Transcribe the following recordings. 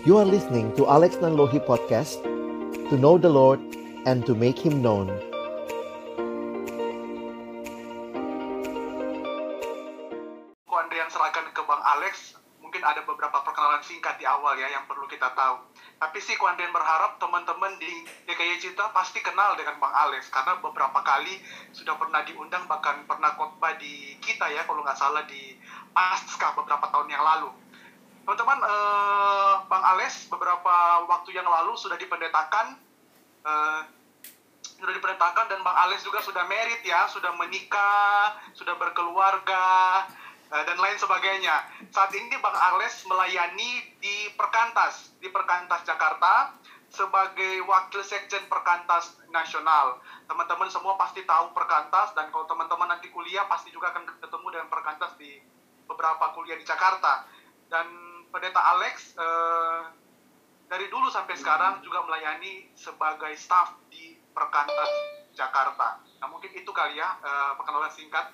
You are listening to Alex Nanlohi Podcast To know the Lord and to make Him known Aku yang serahkan ke Bang Alex, mungkin ada beberapa perkenalan singkat di awal ya yang perlu kita tahu. Tapi sih Kuanden berharap teman-teman di DKY Cita pasti kenal dengan Bang Alex karena beberapa kali sudah pernah diundang bahkan pernah khotbah di kita ya kalau nggak salah di Pasca beberapa tahun yang lalu. Teman-teman, eh, Bang Alex beberapa waktu yang lalu sudah dipendetakan eh, sudah dipendetakan dan Bang Alex juga sudah merit ya, sudah menikah, sudah berkeluarga eh, dan lain sebagainya. Saat ini Bang Alex melayani di Perkantas, di Perkantas Jakarta sebagai wakil sekjen Perkantas Nasional. Teman-teman semua pasti tahu Perkantas dan kalau teman-teman nanti kuliah pasti juga akan ketemu dengan Perkantas di beberapa kuliah di Jakarta. Dan Pendeta Alex eh, dari dulu sampai sekarang juga melayani sebagai staff di Perkantas Jakarta. Nah mungkin itu kali ya eh, perkenalan singkat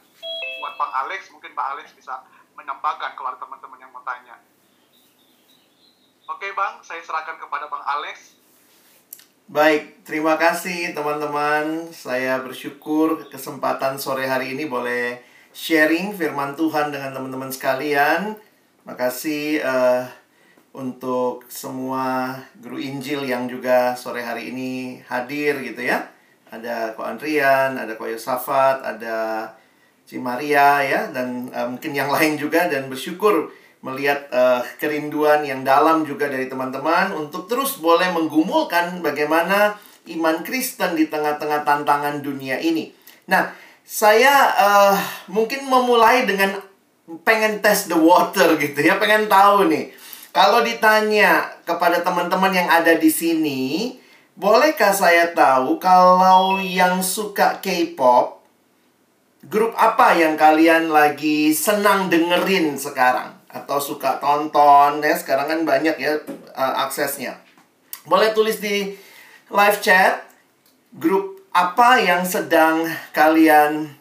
buat Bang Alex. Mungkin Bang Alex bisa menambahkan kalau ada teman-teman yang mau tanya. Oke Bang, saya serahkan kepada Bang Alex. Baik, terima kasih teman-teman. Saya bersyukur kesempatan sore hari ini boleh sharing firman Tuhan dengan teman-teman sekalian. Makasih eh, untuk semua guru Injil yang juga sore hari ini hadir gitu ya. Ada Ko Andrian, ada Ko Yosafat, ada Cimaria ya dan eh, mungkin yang lain juga dan bersyukur melihat eh, kerinduan yang dalam juga dari teman-teman untuk terus boleh menggumulkan bagaimana iman Kristen di tengah-tengah tantangan dunia ini. Nah, saya eh, mungkin memulai dengan pengen test the water gitu ya, pengen tahu nih. Kalau ditanya kepada teman-teman yang ada di sini, bolehkah saya tahu kalau yang suka K-pop, grup apa yang kalian lagi senang dengerin sekarang? Atau suka tonton, ya sekarang kan banyak ya uh, aksesnya. Boleh tulis di live chat, grup apa yang sedang kalian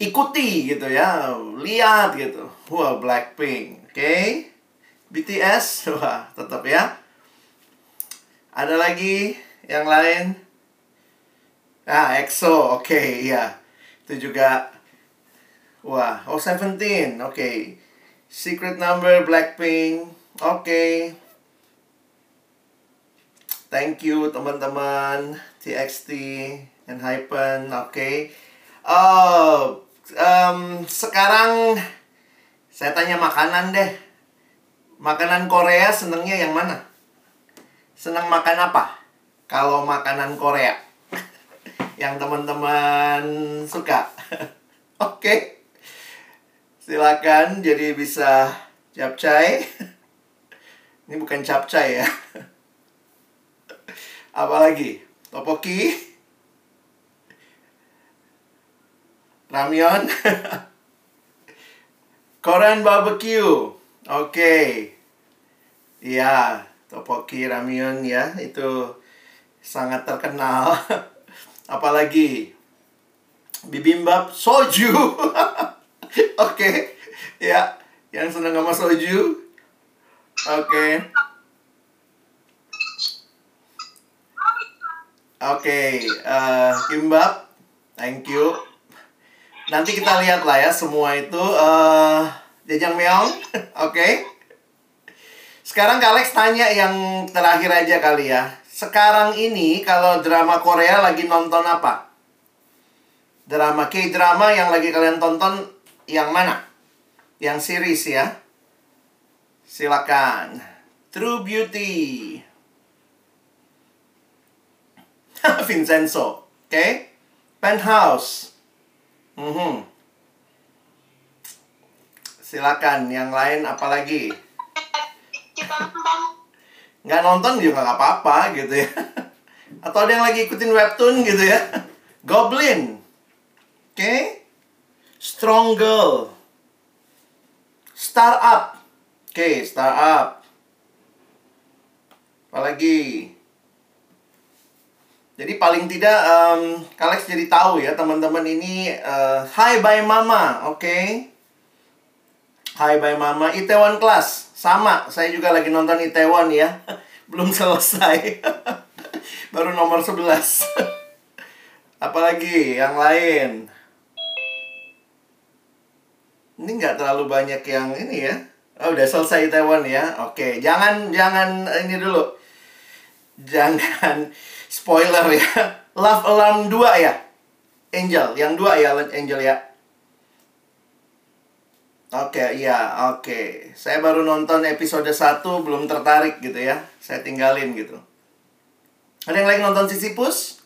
ikuti gitu ya, lihat gitu. Wah, Blackpink, oke? Okay? BTS, wah, tetap ya. Ada lagi yang lain? Ah, EXO, oke, okay, ya. Itu juga Wah, oh Seventeen, oke. Okay. Secret Number, Blackpink, oke. Okay. Thank you teman-teman TXT and Hypen, oke. Okay. Oh, um, sekarang saya tanya makanan deh. Makanan Korea senengnya yang mana? Senang makan apa? Kalau makanan Korea yang teman-teman suka. Oke. Okay. Silakan jadi bisa capcay. Ini bukan capcay ya. Apalagi? Topoki? Ramyeon? Korean barbecue. Oke. Okay. Iya, topoki ramyeon ya, itu sangat terkenal. Apalagi bibimbap soju. Oke. Okay. Ya, yang senang sama soju. Oke. Okay. Oke, okay, uh, kimbap. Thank you. Nanti kita lihat lah ya semua itu uh, jajangmyeon. Oke. Okay. Sekarang Kak Alex tanya yang terakhir aja kali ya. Sekarang ini kalau drama Korea lagi nonton apa? Drama K-drama yang lagi kalian tonton yang mana? Yang series ya. Silakan. True Beauty. Vincenzo. Oke. Okay? Penthouse. Mm -hmm. Silakan. Yang lain apalagi? Kita nonton. Nggak nonton juga nggak apa-apa gitu ya. Atau ada yang lagi ikutin webtoon gitu ya. Goblin. Oke. Okay? Strong Girl. Startup. Oke, okay, startup. Apalagi? Jadi paling tidak um, Kalex jadi tahu ya teman-teman ini uh, Hi Bye Mama, oke? Okay? Hi Bye Mama, Itaewon Class. Sama, saya juga lagi nonton Itaewon ya. Belum selesai. Baru nomor 11. Apalagi yang lain? Ini nggak terlalu banyak yang ini ya. Oh, udah selesai Itaewon ya. Oke, jangan jangan ini dulu. Jangan spoiler ya. Love Alarm 2 ya. Angel, yang dua ya Angel ya. Oke, iya, oke. Saya baru nonton episode 1 belum tertarik gitu ya. Saya tinggalin gitu. Ada yang lagi nonton Sisyphus?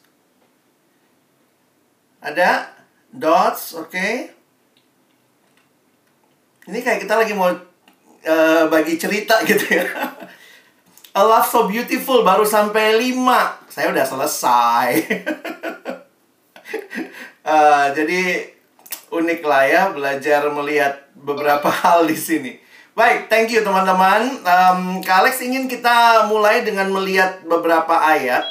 Ada? Dots, oke. Ini kayak kita lagi mau uh, bagi cerita gitu ya. A Love So Beautiful baru sampai 5. Saya udah selesai. uh, jadi unik lah ya belajar melihat beberapa hal di sini. Baik, thank you teman-teman. Um, Kak Alex ingin kita mulai dengan melihat beberapa ayat.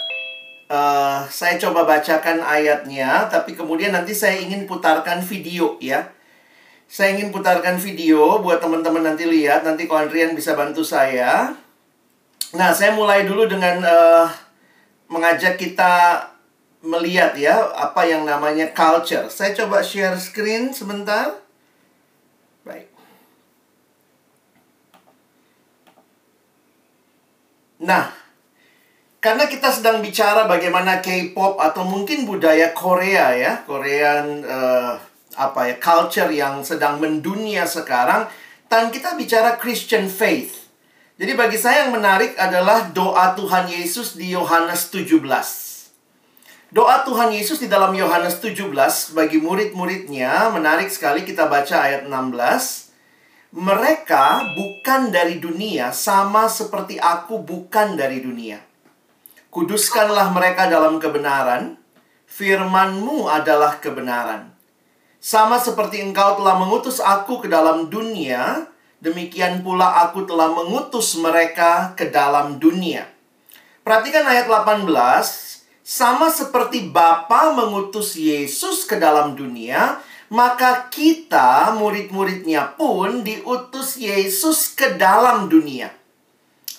Uh, saya coba bacakan ayatnya, tapi kemudian nanti saya ingin putarkan video ya. Saya ingin putarkan video buat teman-teman nanti lihat. Nanti kalau Andrian bisa bantu saya. Nah, saya mulai dulu dengan uh, mengajak kita melihat ya apa yang namanya culture. Saya coba share screen sebentar. Baik. Nah, karena kita sedang bicara bagaimana K-pop atau mungkin budaya Korea ya, Korean uh, apa ya, culture yang sedang mendunia sekarang, dan kita bicara Christian faith. Jadi bagi saya yang menarik adalah doa Tuhan Yesus di Yohanes 17. Doa Tuhan Yesus di dalam Yohanes 17 bagi murid-muridnya menarik sekali kita baca ayat 16 mereka bukan dari dunia, sama seperti aku bukan dari dunia. Kuduskanlah mereka dalam kebenaran, firmanmu adalah kebenaran. Sama seperti engkau telah mengutus aku ke dalam dunia, demikian pula aku telah mengutus mereka ke dalam dunia. Perhatikan ayat 18, sama seperti Bapa mengutus Yesus ke dalam dunia, maka kita, murid-muridnya pun diutus Yesus ke dalam dunia.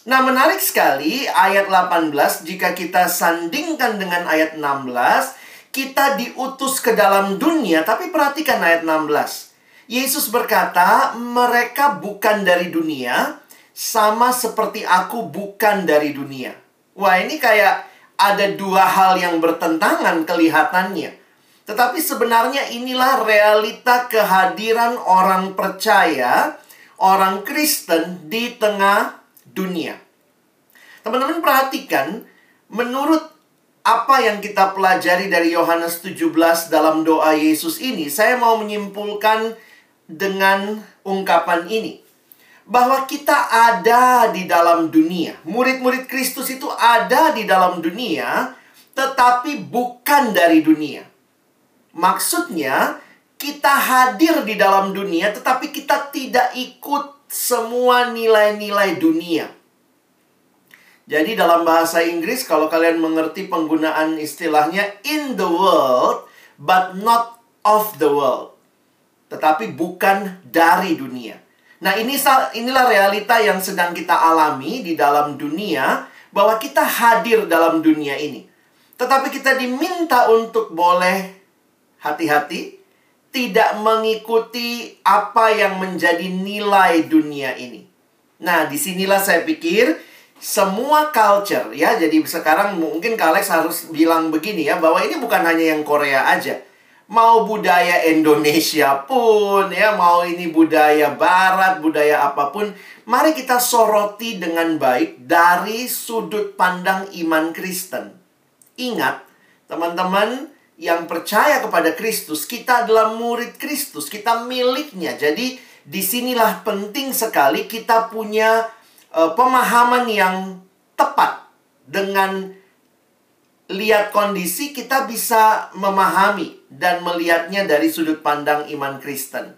Nah, menarik sekali ayat 18 jika kita sandingkan dengan ayat 16, kita diutus ke dalam dunia, tapi perhatikan ayat 16. Yesus berkata, "Mereka bukan dari dunia, sama seperti aku bukan dari dunia." Wah, ini kayak ada dua hal yang bertentangan kelihatannya. Tetapi sebenarnya inilah realita kehadiran orang percaya, orang Kristen di tengah dunia. Teman-teman perhatikan, menurut apa yang kita pelajari dari Yohanes 17 dalam doa Yesus ini, saya mau menyimpulkan dengan ungkapan ini. Bahwa kita ada di dalam dunia. Murid-murid Kristus itu ada di dalam dunia, tetapi bukan dari dunia. Maksudnya, kita hadir di dalam dunia, tetapi kita tidak ikut semua nilai-nilai dunia. Jadi, dalam bahasa Inggris, kalau kalian mengerti penggunaan istilahnya "in the world", but not of the world, tetapi bukan dari dunia. Nah, ini inilah realita yang sedang kita alami di dalam dunia, bahwa kita hadir dalam dunia ini, tetapi kita diminta untuk boleh hati-hati tidak mengikuti apa yang menjadi nilai dunia ini. Nah, di sinilah saya pikir semua culture ya. Jadi sekarang mungkin Kalex harus bilang begini ya bahwa ini bukan hanya yang Korea aja. Mau budaya Indonesia pun ya, mau ini budaya barat, budaya apa pun, mari kita soroti dengan baik dari sudut pandang iman Kristen. Ingat, teman-teman, yang percaya kepada Kristus, kita adalah murid Kristus, kita miliknya. Jadi di sinilah penting sekali kita punya uh, pemahaman yang tepat dengan lihat kondisi kita bisa memahami dan melihatnya dari sudut pandang iman Kristen.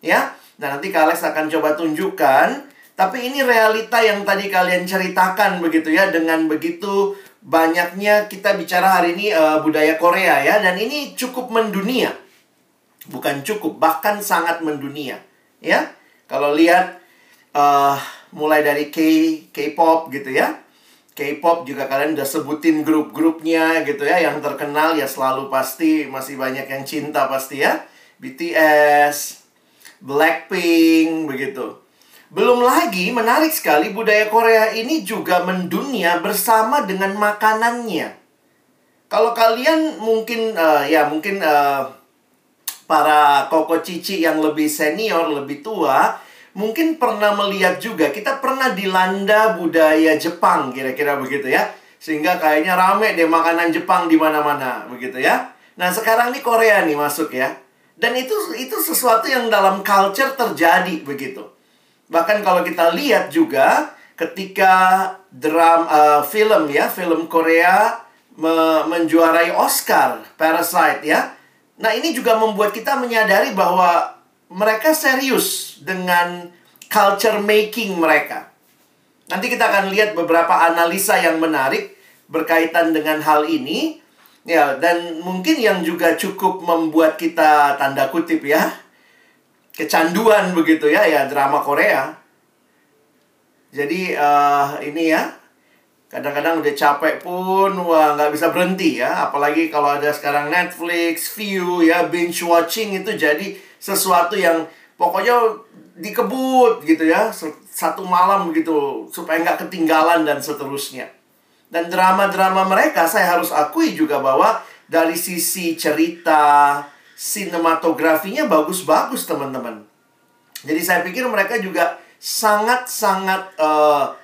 Ya. Nah, nanti Kak Alex akan coba tunjukkan tapi ini realita yang tadi kalian ceritakan begitu ya dengan begitu banyaknya kita bicara hari ini uh, budaya Korea ya dan ini cukup mendunia. Bukan cukup, bahkan sangat mendunia, ya. Kalau lihat uh, mulai dari K K-pop gitu ya. K-pop juga kalian udah sebutin grup-grupnya gitu ya yang terkenal ya selalu pasti masih banyak yang cinta pasti ya. BTS, Blackpink begitu. Belum lagi menarik sekali budaya Korea ini juga mendunia bersama dengan makanannya. Kalau kalian mungkin uh, ya mungkin uh, para koko cici yang lebih senior, lebih tua, mungkin pernah melihat juga kita pernah dilanda budaya Jepang kira-kira begitu ya. Sehingga kayaknya rame deh makanan Jepang di mana-mana begitu ya. Nah, sekarang ini Korea nih masuk ya. Dan itu itu sesuatu yang dalam culture terjadi begitu. Bahkan kalau kita lihat juga ketika dram uh, film ya, film Korea me menjuarai Oscar Parasite ya. Nah, ini juga membuat kita menyadari bahwa mereka serius dengan culture making mereka. Nanti kita akan lihat beberapa analisa yang menarik berkaitan dengan hal ini. Ya, dan mungkin yang juga cukup membuat kita tanda kutip ya, kecanduan begitu ya, ya drama Korea. Jadi uh, ini ya, kadang-kadang udah capek pun wah nggak bisa berhenti ya apalagi kalau ada sekarang Netflix, View ya binge watching itu jadi sesuatu yang pokoknya dikebut gitu ya satu malam gitu supaya nggak ketinggalan dan seterusnya dan drama-drama mereka saya harus akui juga bahwa dari sisi cerita sinematografinya bagus-bagus teman-teman jadi saya pikir mereka juga sangat-sangat uh,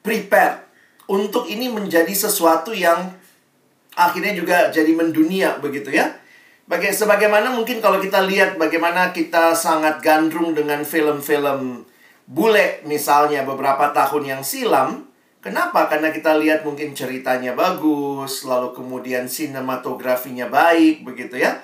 prepare untuk ini menjadi sesuatu yang akhirnya juga jadi mendunia begitu ya. Baga sebagaimana mungkin kalau kita lihat bagaimana kita sangat gandrung dengan film-film bule misalnya beberapa tahun yang silam. Kenapa? Karena kita lihat mungkin ceritanya bagus, lalu kemudian sinematografinya baik begitu ya.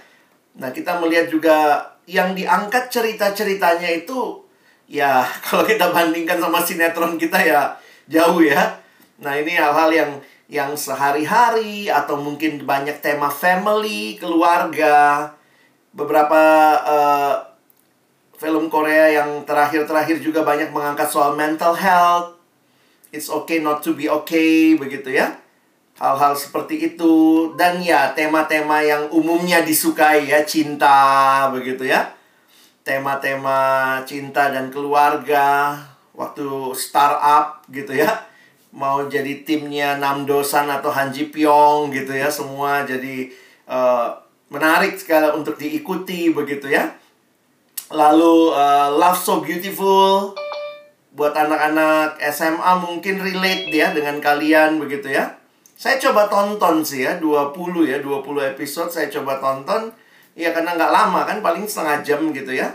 Nah, kita melihat juga yang diangkat cerita-ceritanya itu ya kalau kita bandingkan sama sinetron kita ya jauh ya. Nah, ini hal-hal yang yang sehari-hari atau mungkin banyak tema family, keluarga. Beberapa uh, film Korea yang terakhir-terakhir juga banyak mengangkat soal mental health. It's okay not to be okay, begitu ya. Hal-hal seperti itu dan ya tema-tema yang umumnya disukai ya, cinta begitu ya. Tema-tema cinta dan keluarga waktu startup gitu ya mau jadi timnya Namdosan atau Han Ji Pyong gitu ya semua jadi uh, menarik sekali untuk diikuti begitu ya. Lalu uh, Love So Beautiful buat anak-anak SMA mungkin relate ya dengan kalian begitu ya. Saya coba tonton sih ya 20 ya 20 episode saya coba tonton. Ya karena nggak lama kan paling setengah jam gitu ya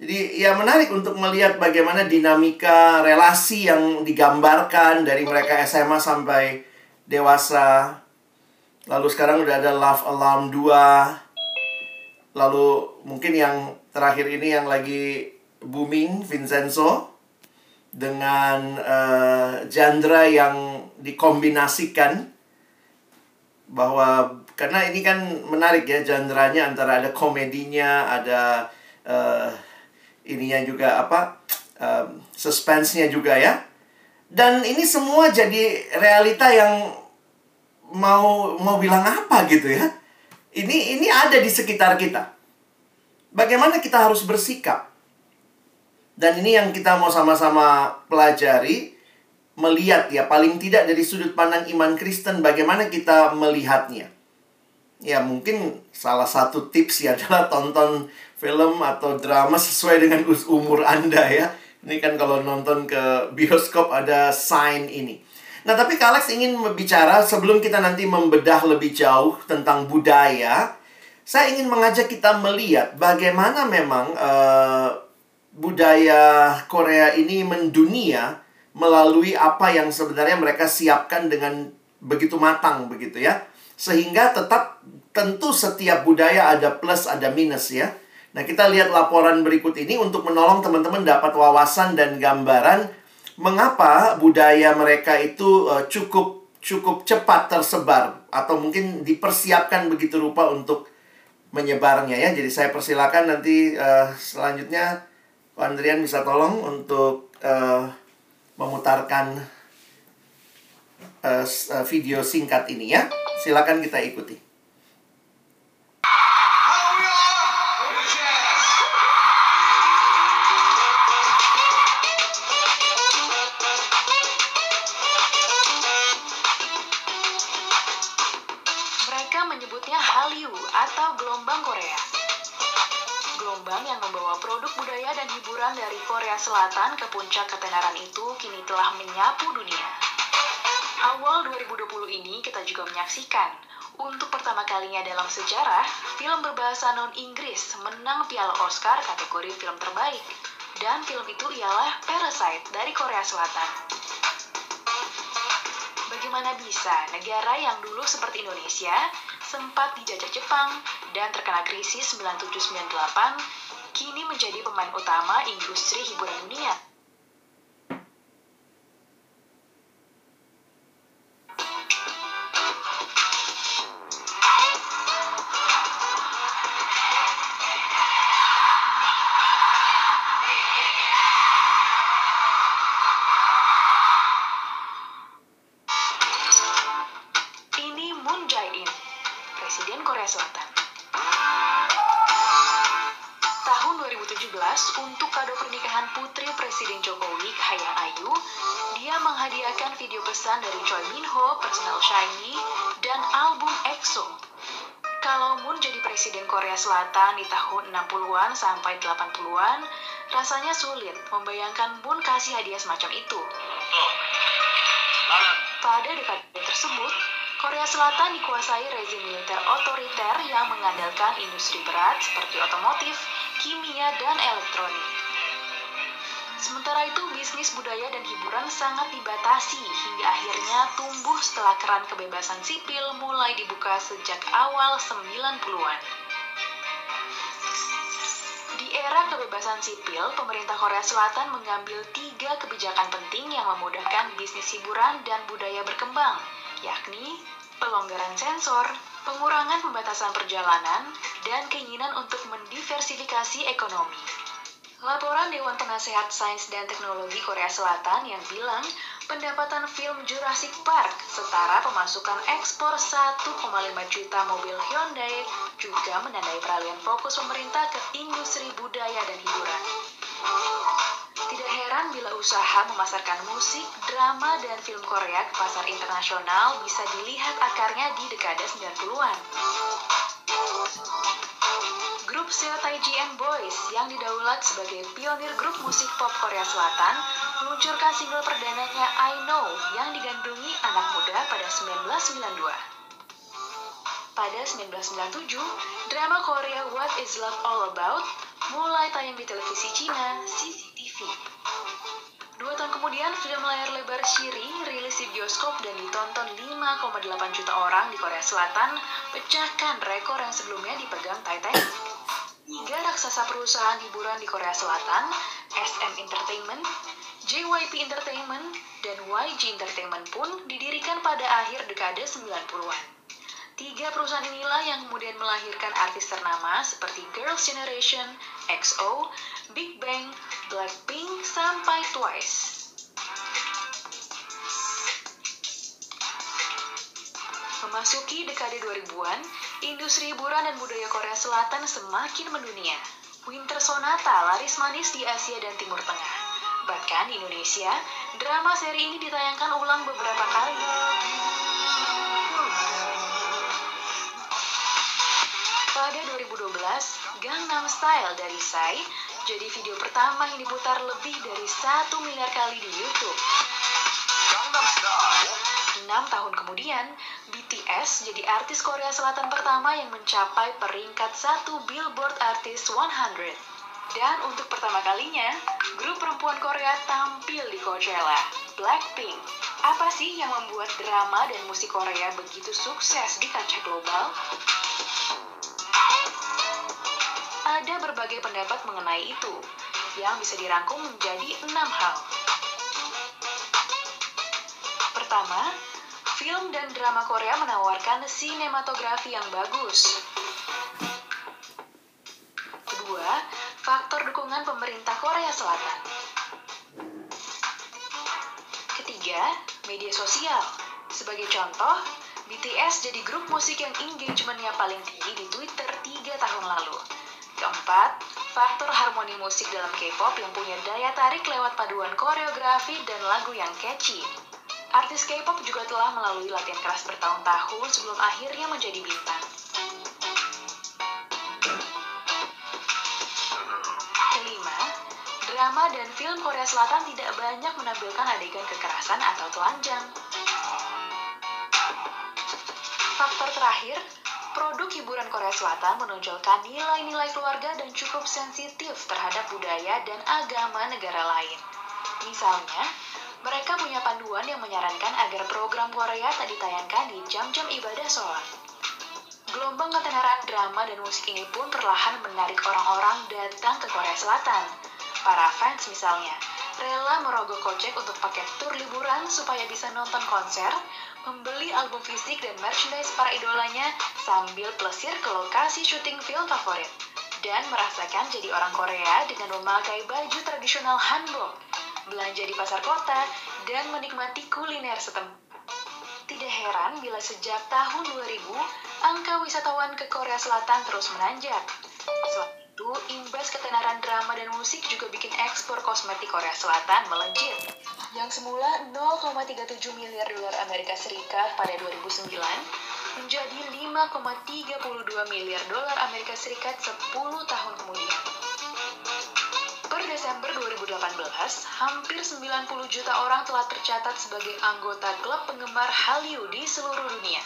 jadi ya menarik untuk melihat bagaimana dinamika relasi yang digambarkan dari mereka SMA sampai dewasa. Lalu sekarang udah ada Love Alarm 2. Lalu mungkin yang terakhir ini yang lagi booming Vincenzo dengan uh, genre yang dikombinasikan bahwa karena ini kan menarik ya genrenya antara ada komedinya, ada uh, ininya juga apa um, suspense-nya juga ya. Dan ini semua jadi realita yang mau mau bilang apa gitu ya. Ini ini ada di sekitar kita. Bagaimana kita harus bersikap? Dan ini yang kita mau sama-sama pelajari, melihat ya paling tidak dari sudut pandang iman Kristen bagaimana kita melihatnya. Ya mungkin salah satu tips ya adalah tonton film atau drama sesuai dengan umur Anda ya. Ini kan kalau nonton ke bioskop ada sign ini. Nah, tapi Kalex ingin bicara sebelum kita nanti membedah lebih jauh tentang budaya, saya ingin mengajak kita melihat bagaimana memang uh, budaya Korea ini mendunia melalui apa yang sebenarnya mereka siapkan dengan begitu matang begitu ya. Sehingga tetap tentu setiap budaya ada plus ada minus ya. Nah, kita lihat laporan berikut ini untuk menolong teman-teman dapat wawasan dan gambaran mengapa budaya mereka itu uh, cukup cukup cepat tersebar atau mungkin dipersiapkan begitu rupa untuk menyebarnya ya. Jadi saya persilakan nanti uh, selanjutnya Andrian bisa tolong untuk uh, memutarkan uh, video singkat ini ya. Silakan kita ikuti. Selatan ke puncak ketenaran itu kini telah menyapu dunia. Awal 2020 ini kita juga menyaksikan untuk pertama kalinya dalam sejarah, film berbahasa non-Inggris menang piala Oscar kategori film terbaik. Dan film itu ialah Parasite dari Korea Selatan. Bagaimana bisa negara yang dulu seperti Indonesia sempat dijajah Jepang dan terkena krisis 9798 kini menjadi pemain utama industri hiburan dunia? Sampai 80-an, rasanya sulit membayangkan Moon kasih hadiah semacam itu. Pada dekade tersebut, Korea Selatan dikuasai rezim militer otoriter yang mengandalkan industri berat seperti otomotif, kimia, dan elektronik. Sementara itu, bisnis budaya dan hiburan sangat dibatasi hingga akhirnya tumbuh setelah keran kebebasan sipil mulai dibuka sejak awal 90-an. Era kebebasan sipil, pemerintah Korea Selatan mengambil tiga kebijakan penting yang memudahkan bisnis hiburan dan budaya berkembang, yakni pelonggaran sensor, pengurangan pembatasan perjalanan, dan keinginan untuk mendiversifikasi ekonomi. Laporan Dewan Penasehat Sains dan Teknologi Korea Selatan yang bilang pendapatan film Jurassic Park setara pemasukan ekspor 1,5 juta mobil Hyundai juga menandai peralihan fokus pemerintah ke industri budaya dan hiburan. Tidak heran bila usaha memasarkan musik, drama, dan film Korea ke pasar internasional bisa dilihat akarnya di dekade 90-an. Grup Seo Taiji and Boys yang didaulat sebagai pionir grup musik pop Korea Selatan meluncurkan single perdananya I Know yang digandrungi anak muda pada 1992. Pada 1997, drama Korea What Is Love All About mulai tayang di televisi Cina CCTV. Dua tahun kemudian, film layar lebar Shiri rilis di bioskop dan ditonton 5,8 juta orang di Korea Selatan, pecahkan rekor yang sebelumnya dipegang Titanic. Raksasa perusahaan hiburan di Korea Selatan, SM Entertainment, JYP Entertainment, dan YG Entertainment pun didirikan pada akhir dekade 90-an. Tiga perusahaan inilah yang kemudian melahirkan artis ternama seperti Girls' Generation, EXO, Big Bang, Blackpink, sampai Twice. Memasuki dekade 2000-an, industri hiburan dan budaya Korea Selatan semakin mendunia. Winter Sonata laris manis di Asia dan Timur Tengah. Bahkan di Indonesia, drama seri ini ditayangkan ulang beberapa kali. Pada 2012, Gangnam Style dari Psy jadi video pertama yang diputar lebih dari satu miliar kali di YouTube. Enam tahun kemudian, BTS jadi artis Korea Selatan pertama yang mencapai peringkat satu Billboard Artist 100. Dan untuk pertama kalinya, grup perempuan Korea tampil di Coachella, Blackpink. Apa sih yang membuat drama dan musik Korea begitu sukses di kancah global? Ada berbagai pendapat mengenai itu, yang bisa dirangkum menjadi enam hal. Pertama, film dan drama Korea menawarkan sinematografi yang bagus. Kedua, faktor dukungan pemerintah Korea Selatan. ketiga, media sosial. Sebagai contoh, BTS jadi grup musik yang engagementnya paling tinggi di Twitter 3 tahun lalu. Keempat, faktor harmoni musik dalam K-pop yang punya daya tarik lewat paduan koreografi dan lagu yang catchy. Artis K-pop juga telah melalui latihan keras bertahun-tahun sebelum akhirnya menjadi bintang. Kelima, drama dan film Korea Selatan tidak banyak menampilkan adegan kekerasan atau telanjang. Faktor terakhir, produk hiburan Korea Selatan menonjolkan nilai-nilai keluarga dan cukup sensitif terhadap budaya dan agama negara lain. Misalnya, mereka punya panduan yang menyarankan agar program Korea tak ditayangkan di jam-jam ibadah sholat. Gelombang ketenaran drama dan musik ini pun perlahan menarik orang-orang datang ke Korea Selatan. Para fans misalnya, rela merogoh kocek untuk paket tur liburan supaya bisa nonton konser, membeli album fisik dan merchandise para idolanya sambil plesir ke lokasi syuting film favorit. Dan merasakan jadi orang Korea dengan memakai baju tradisional hanbok, belanja di pasar kota, dan menikmati kuliner setempat. Tidak heran bila sejak tahun 2000, angka wisatawan ke Korea Selatan terus menanjak. Selain itu, imbas ketenaran drama dan musik juga bikin ekspor kosmetik Korea Selatan melejit. Yang semula 0,37 miliar dolar Amerika Serikat pada 2009 menjadi 5,32 miliar dolar Amerika Serikat 10 tahun kemudian. Per Desember 2018, hampir 90 juta orang telah tercatat sebagai anggota klub penggemar Hallyu di seluruh dunia.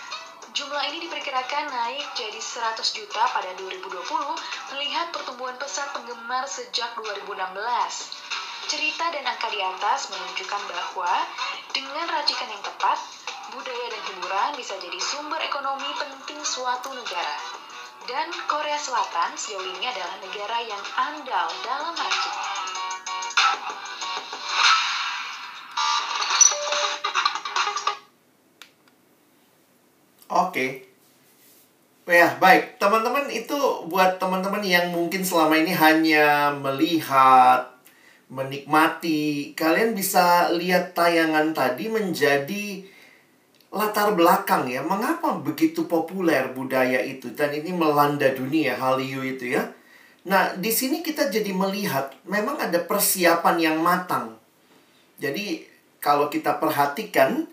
Jumlah ini diperkirakan naik jadi 100 juta pada 2020 melihat pertumbuhan pesat penggemar sejak 2016. Cerita dan angka di atas menunjukkan bahwa dengan racikan yang tepat, budaya dan hiburan bisa jadi sumber ekonomi penting suatu negara. Dan Korea Selatan sejauh ini adalah negara yang andal dalam racikan. Oke. Ya, baik. Teman-teman itu buat teman-teman yang mungkin selama ini hanya melihat, menikmati, kalian bisa lihat tayangan tadi menjadi latar belakang ya. Mengapa begitu populer budaya itu dan ini melanda dunia Hallyu itu ya. Nah, di sini kita jadi melihat memang ada persiapan yang matang. Jadi, kalau kita perhatikan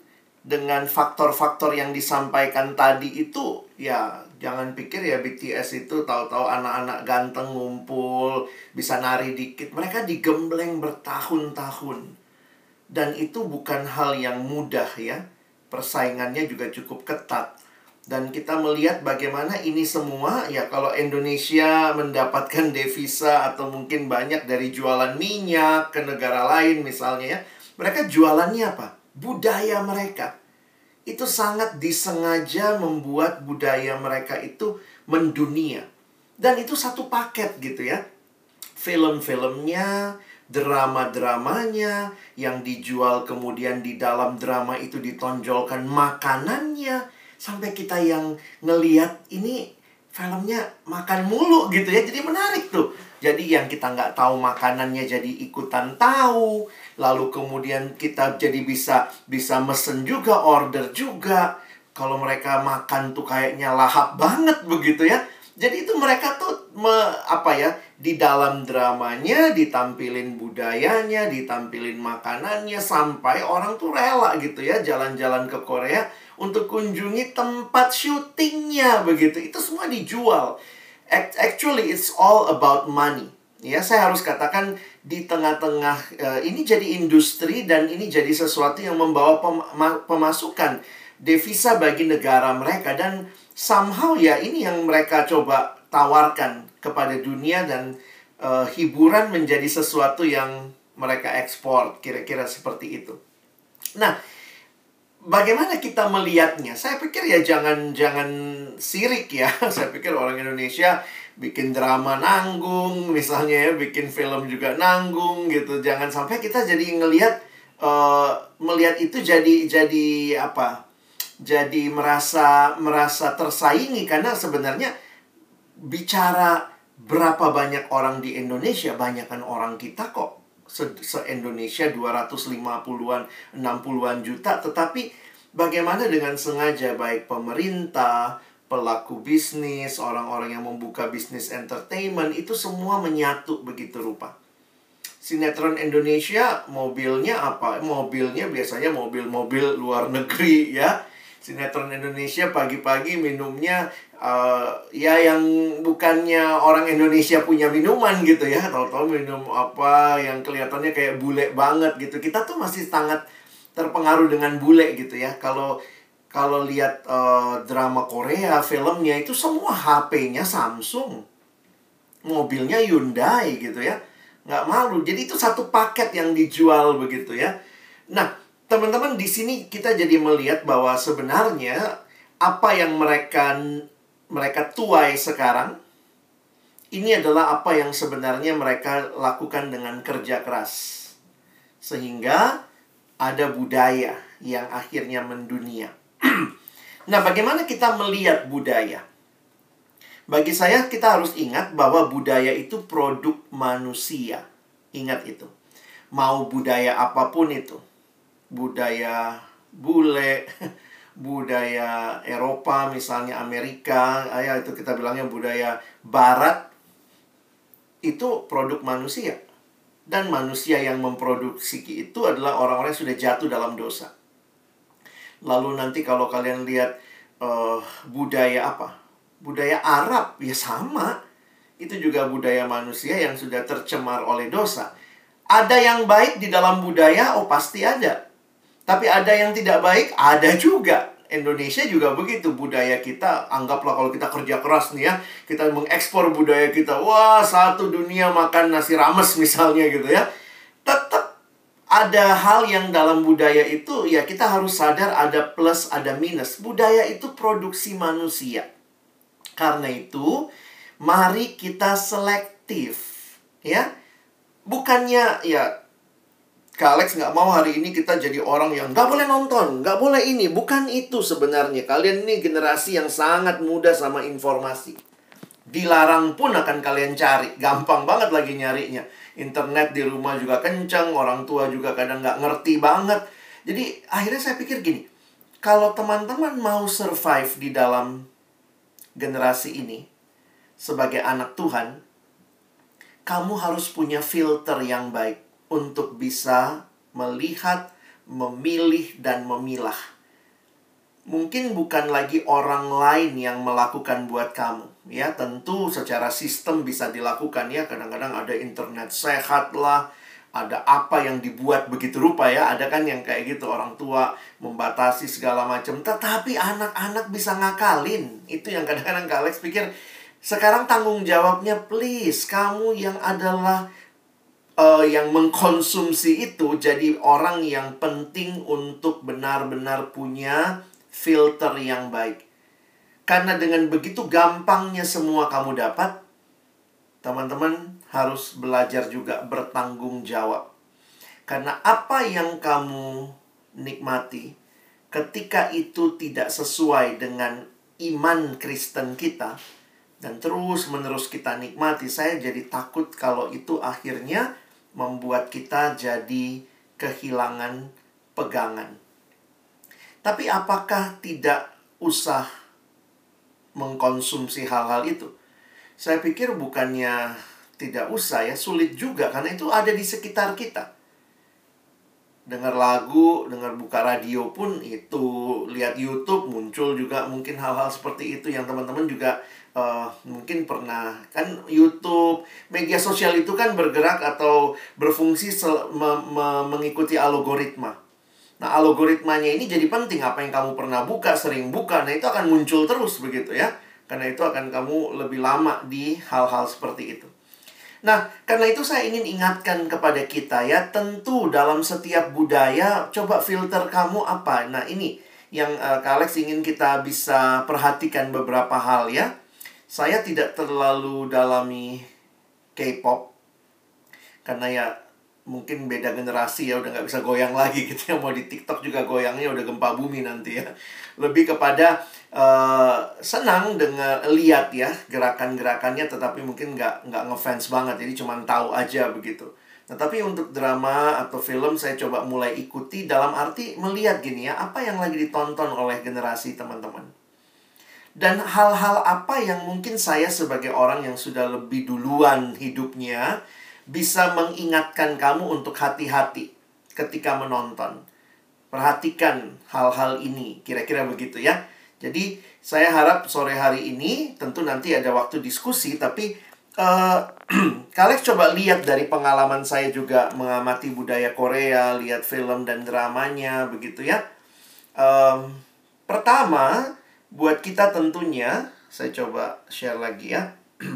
dengan faktor-faktor yang disampaikan tadi itu ya jangan pikir ya BTS itu tahu-tahu anak-anak ganteng ngumpul bisa nari dikit mereka digembleng bertahun-tahun dan itu bukan hal yang mudah ya persaingannya juga cukup ketat dan kita melihat bagaimana ini semua ya kalau Indonesia mendapatkan devisa atau mungkin banyak dari jualan minyak ke negara lain misalnya ya mereka jualannya apa budaya mereka itu sangat disengaja membuat budaya mereka itu mendunia. Dan itu satu paket gitu ya. Film-filmnya, drama-dramanya yang dijual kemudian di dalam drama itu ditonjolkan makanannya sampai kita yang ngeliat ini filmnya makan mulu gitu ya jadi menarik tuh. Jadi yang kita nggak tahu makanannya jadi ikutan tahu lalu kemudian kita jadi bisa bisa mesen juga order juga. Kalau mereka makan tuh kayaknya lahap banget begitu ya jadi itu mereka tuh me, apa ya di dalam dramanya ditampilin budayanya ditampilin makanannya sampai orang tuh rela gitu ya jalan-jalan ke Korea untuk kunjungi tempat syutingnya begitu. Itu semua dijual. Actually it's all about money. Ya, saya harus katakan di tengah-tengah uh, ini jadi industri dan ini jadi sesuatu yang membawa pem pemasukan devisa bagi negara mereka. Dan somehow ya ini yang mereka coba tawarkan kepada dunia dan uh, hiburan menjadi sesuatu yang mereka ekspor kira-kira seperti itu. Nah, bagaimana kita melihatnya? Saya pikir ya jangan jangan sirik ya. Saya pikir orang Indonesia bikin drama nanggung misalnya ya bikin film juga nanggung gitu jangan sampai kita jadi ngelihat uh, melihat itu jadi jadi apa jadi merasa merasa tersaingi karena sebenarnya bicara berapa banyak orang di Indonesia banyakkan orang kita kok se, se Indonesia 250-an 60-an juta tetapi bagaimana dengan sengaja baik pemerintah pelaku bisnis, orang-orang yang membuka bisnis entertainment itu semua menyatu begitu rupa. Sinetron Indonesia mobilnya apa? Mobilnya biasanya mobil-mobil luar negeri ya. Sinetron Indonesia pagi-pagi minumnya uh, ya yang bukannya orang Indonesia punya minuman gitu ya. Tahu-tahu minum apa yang kelihatannya kayak bule banget gitu. Kita tuh masih sangat terpengaruh dengan bule gitu ya. Kalau kalau lihat uh, drama Korea, filmnya itu semua HP-nya Samsung. Mobilnya Hyundai gitu ya. Nggak malu. Jadi itu satu paket yang dijual begitu ya. Nah, teman-teman di sini kita jadi melihat bahwa sebenarnya apa yang mereka mereka tuai sekarang ini adalah apa yang sebenarnya mereka lakukan dengan kerja keras. Sehingga ada budaya yang akhirnya mendunia. nah, bagaimana kita melihat budaya? Bagi saya, kita harus ingat bahwa budaya itu produk manusia. Ingat itu. Mau budaya apa pun itu. Budaya bule, budaya Eropa, misalnya Amerika, ya itu kita bilangnya budaya Barat, itu produk manusia. Dan manusia yang memproduksi itu adalah orang-orang yang sudah jatuh dalam dosa. Lalu nanti kalau kalian lihat uh, budaya apa? Budaya Arab ya sama. Itu juga budaya manusia yang sudah tercemar oleh dosa. Ada yang baik di dalam budaya, oh pasti ada. Tapi ada yang tidak baik, ada juga. Indonesia juga begitu budaya kita anggaplah kalau kita kerja keras nih ya kita mengekspor budaya kita wah satu dunia makan nasi rames misalnya gitu ya tetap ada hal yang dalam budaya itu ya kita harus sadar ada plus ada minus. Budaya itu produksi manusia. Karena itu mari kita selektif ya. Bukannya ya Kak Alex nggak mau hari ini kita jadi orang yang nggak boleh nonton, nggak boleh ini. Bukan itu sebenarnya. Kalian ini generasi yang sangat mudah sama informasi. Dilarang pun akan kalian cari. Gampang banget lagi nyarinya internet di rumah juga kencang, orang tua juga kadang nggak ngerti banget. Jadi akhirnya saya pikir gini, kalau teman-teman mau survive di dalam generasi ini sebagai anak Tuhan, kamu harus punya filter yang baik untuk bisa melihat, memilih, dan memilah mungkin bukan lagi orang lain yang melakukan buat kamu. Ya, tentu secara sistem bisa dilakukan ya. Kadang-kadang ada internet sehat lah, ada apa yang dibuat begitu rupa ya. Ada kan yang kayak gitu orang tua membatasi segala macam. Tetapi anak-anak bisa ngakalin. Itu yang kadang-kadang Kak Alex pikir sekarang tanggung jawabnya please kamu yang adalah uh, yang mengkonsumsi itu jadi orang yang penting untuk benar-benar punya filter yang baik. Karena dengan begitu gampangnya semua kamu dapat, teman-teman harus belajar juga bertanggung jawab. Karena apa yang kamu nikmati, ketika itu tidak sesuai dengan iman Kristen kita, dan terus-menerus kita nikmati, saya jadi takut kalau itu akhirnya membuat kita jadi kehilangan pegangan. Tapi apakah tidak usah mengkonsumsi hal-hal itu? Saya pikir bukannya tidak usah ya, sulit juga karena itu ada di sekitar kita. Dengar lagu, dengar buka radio pun itu, lihat YouTube muncul juga mungkin hal-hal seperti itu yang teman-teman juga uh, mungkin pernah kan YouTube, media sosial itu kan bergerak atau berfungsi me me mengikuti algoritma. Nah, algoritmanya ini jadi penting. Apa yang kamu pernah buka, sering buka, nah itu akan muncul terus begitu ya. Karena itu akan kamu lebih lama di hal-hal seperti itu. Nah, karena itu saya ingin ingatkan kepada kita ya, tentu dalam setiap budaya, coba filter kamu apa. Nah, ini yang uh, Kak Alex ingin kita bisa perhatikan beberapa hal ya. Saya tidak terlalu dalami K-pop, karena ya mungkin beda generasi ya udah nggak bisa goyang lagi gitu ya. Mau di TikTok juga goyangnya udah gempa bumi nanti ya. Lebih kepada uh, senang dengan lihat ya gerakan-gerakannya tetapi mungkin nggak nggak ngefans banget. Jadi cuma tahu aja begitu. Tetapi untuk drama atau film saya coba mulai ikuti dalam arti melihat gini ya, apa yang lagi ditonton oleh generasi teman-teman. Dan hal-hal apa yang mungkin saya sebagai orang yang sudah lebih duluan hidupnya bisa mengingatkan kamu untuk hati-hati ketika menonton. Perhatikan hal-hal ini, kira-kira begitu ya. Jadi saya harap sore hari ini tentu nanti ada waktu diskusi, tapi uh, kalian coba lihat dari pengalaman saya juga mengamati budaya Korea, lihat film dan dramanya, begitu ya. Um, pertama, buat kita tentunya, saya coba share lagi ya.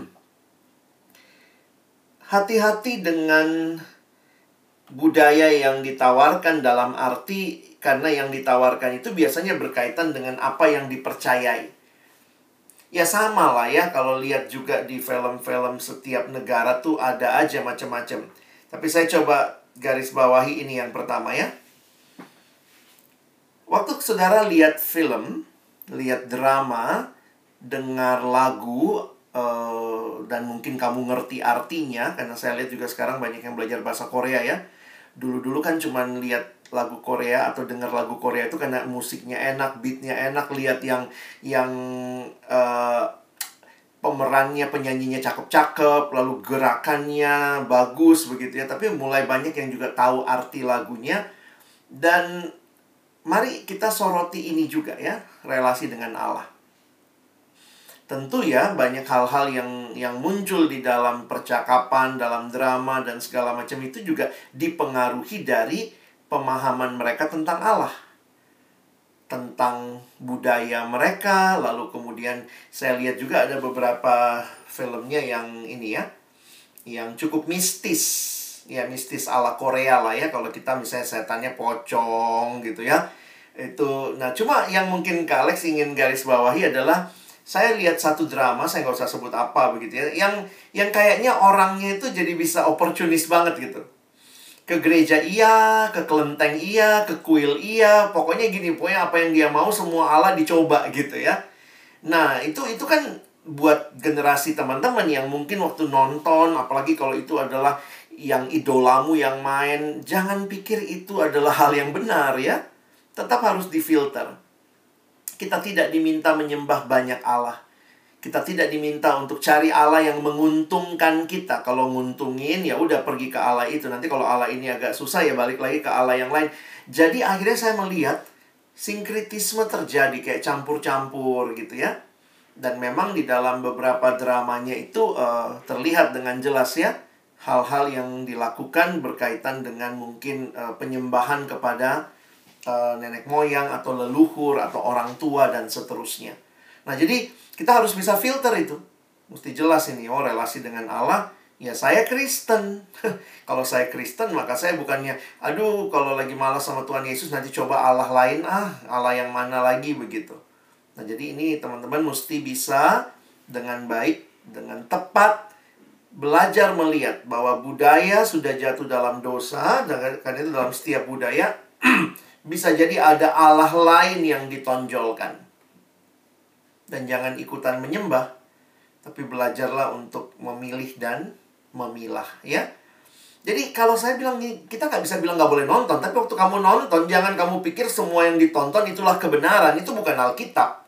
Hati-hati dengan budaya yang ditawarkan dalam arti karena yang ditawarkan itu biasanya berkaitan dengan apa yang dipercayai. Ya sama lah ya kalau lihat juga di film-film setiap negara tuh ada aja macam-macam. Tapi saya coba garis bawahi ini yang pertama ya. Waktu saudara lihat film, lihat drama, dengar lagu, uh, dan mungkin kamu ngerti artinya, karena saya lihat juga sekarang banyak yang belajar bahasa Korea ya. Dulu-dulu kan cuman lihat lagu Korea atau dengar lagu Korea itu karena musiknya enak, beatnya enak, lihat yang yang uh, pemerannya, penyanyinya cakep-cakep, lalu gerakannya bagus begitu ya. Tapi mulai banyak yang juga tahu arti lagunya. Dan mari kita soroti ini juga ya, relasi dengan Allah tentu ya banyak hal-hal yang yang muncul di dalam percakapan, dalam drama dan segala macam itu juga dipengaruhi dari pemahaman mereka tentang Allah. Tentang budaya mereka, lalu kemudian saya lihat juga ada beberapa filmnya yang ini ya, yang cukup mistis. Ya mistis ala Korea lah ya kalau kita misalnya setannya pocong gitu ya. Itu nah cuma yang mungkin Kak Alex ingin garis bawahi adalah saya lihat satu drama, saya nggak usah sebut apa begitu ya, yang yang kayaknya orangnya itu jadi bisa oportunis banget gitu. Ke gereja iya, ke kelenteng iya, ke kuil iya, pokoknya gini, pokoknya apa yang dia mau semua Allah dicoba gitu ya. Nah, itu itu kan buat generasi teman-teman yang mungkin waktu nonton, apalagi kalau itu adalah yang idolamu yang main, jangan pikir itu adalah hal yang benar ya. Tetap harus difilter kita tidak diminta menyembah banyak Allah. Kita tidak diminta untuk cari Allah yang menguntungkan kita. Kalau nguntungin ya udah pergi ke Allah itu. Nanti kalau Allah ini agak susah ya balik lagi ke Allah yang lain. Jadi akhirnya saya melihat sinkritisme terjadi kayak campur-campur gitu ya. Dan memang di dalam beberapa dramanya itu uh, terlihat dengan jelas ya hal-hal yang dilakukan berkaitan dengan mungkin uh, penyembahan kepada uh, nenek moyang atau leluhur atau orang tua dan seterusnya. Nah, jadi kita harus bisa filter itu. Mesti jelas ini, oh relasi dengan Allah, ya saya Kristen. kalau saya Kristen, maka saya bukannya, aduh kalau lagi malas sama Tuhan Yesus, nanti coba Allah lain, ah Allah yang mana lagi begitu. Nah, jadi ini teman-teman mesti bisa dengan baik, dengan tepat, belajar melihat bahwa budaya sudah jatuh dalam dosa, karena itu dalam setiap budaya, bisa jadi ada Allah lain yang ditonjolkan. Dan jangan ikutan menyembah, tapi belajarlah untuk memilih dan memilah, ya. Jadi kalau saya bilang kita nggak bisa bilang nggak boleh nonton, tapi waktu kamu nonton jangan kamu pikir semua yang ditonton itulah kebenaran, itu bukan Alkitab.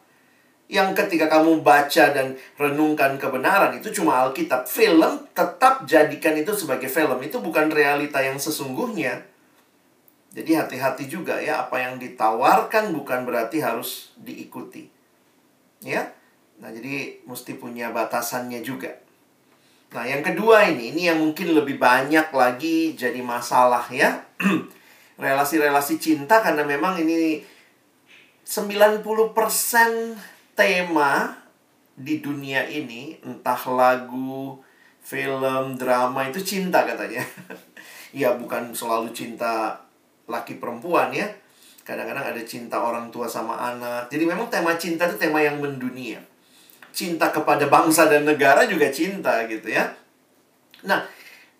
Yang ketika kamu baca dan renungkan kebenaran itu cuma Alkitab. Film tetap jadikan itu sebagai film, itu bukan realita yang sesungguhnya. Jadi hati-hati juga ya, apa yang ditawarkan bukan berarti harus diikuti. Ya. Nah, jadi mesti punya batasannya juga. Nah, yang kedua ini, ini yang mungkin lebih banyak lagi jadi masalah ya. Relasi-relasi cinta karena memang ini 90% tema di dunia ini, entah lagu, film, drama itu cinta katanya. ya bukan selalu cinta laki perempuan ya. Kadang-kadang ada cinta orang tua sama anak. Jadi memang tema cinta itu tema yang mendunia. Cinta kepada bangsa dan negara juga cinta gitu ya. Nah,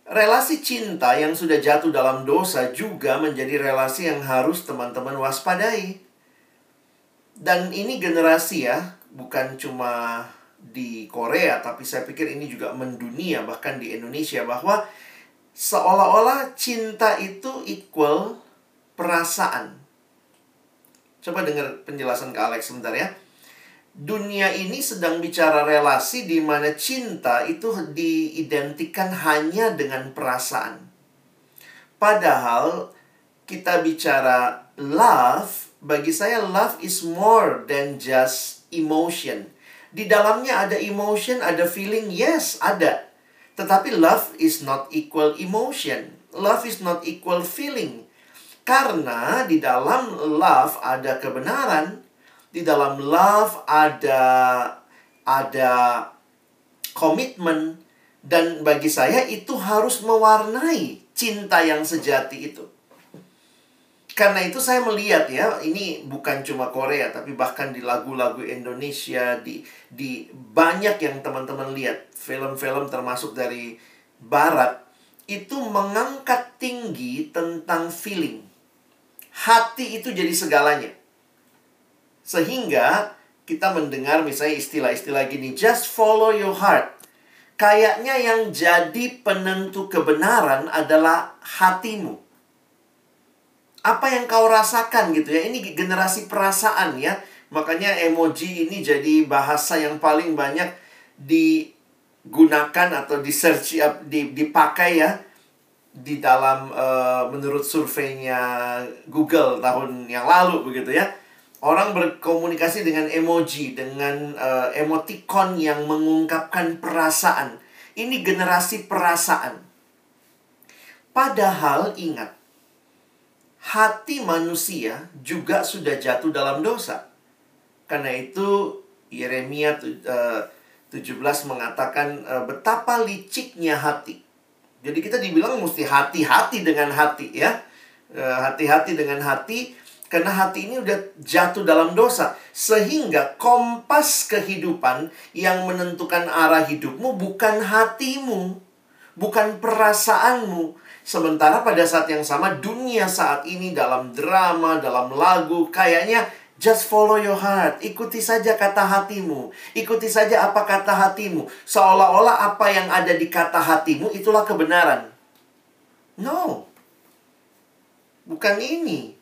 relasi cinta yang sudah jatuh dalam dosa juga menjadi relasi yang harus teman-teman waspadai. Dan ini generasi ya, bukan cuma di Korea, tapi saya pikir ini juga mendunia, bahkan di Indonesia, bahwa seolah-olah cinta itu equal perasaan. Coba dengar penjelasan ke Alex sebentar ya. Dunia ini sedang bicara relasi di mana cinta itu diidentikan hanya dengan perasaan. Padahal kita bicara love, bagi saya love is more than just emotion. Di dalamnya ada emotion, ada feeling, yes, ada. Tetapi love is not equal emotion. Love is not equal feeling. Karena di dalam love ada kebenaran, di dalam love ada ada komitmen dan bagi saya itu harus mewarnai cinta yang sejati itu. Karena itu saya melihat ya, ini bukan cuma Korea tapi bahkan di lagu-lagu Indonesia di di banyak yang teman-teman lihat film-film termasuk dari barat itu mengangkat tinggi tentang feeling. Hati itu jadi segalanya. Sehingga kita mendengar misalnya istilah-istilah gini, just follow your heart. Kayaknya yang jadi penentu kebenaran adalah hatimu apa yang kau rasakan gitu ya. Ini generasi perasaan ya. Makanya emoji ini jadi bahasa yang paling banyak digunakan atau di search dipakai ya di dalam uh, menurut surveinya Google tahun yang lalu begitu ya. Orang berkomunikasi dengan emoji, dengan uh, emoticon yang mengungkapkan perasaan. Ini generasi perasaan. Padahal ingat, hati manusia juga sudah jatuh dalam dosa. Karena itu Yeremia 17 eh, mengatakan eh, betapa liciknya hati. Jadi kita dibilang mesti hati-hati dengan hati ya. Eh, hati-hati dengan hati karena hati ini udah jatuh dalam dosa sehingga kompas kehidupan yang menentukan arah hidupmu bukan hatimu, bukan perasaanmu, Sementara pada saat yang sama dunia saat ini dalam drama, dalam lagu kayaknya just follow your heart. Ikuti saja kata hatimu. Ikuti saja apa kata hatimu. Seolah-olah apa yang ada di kata hatimu itulah kebenaran. No. Bukan ini.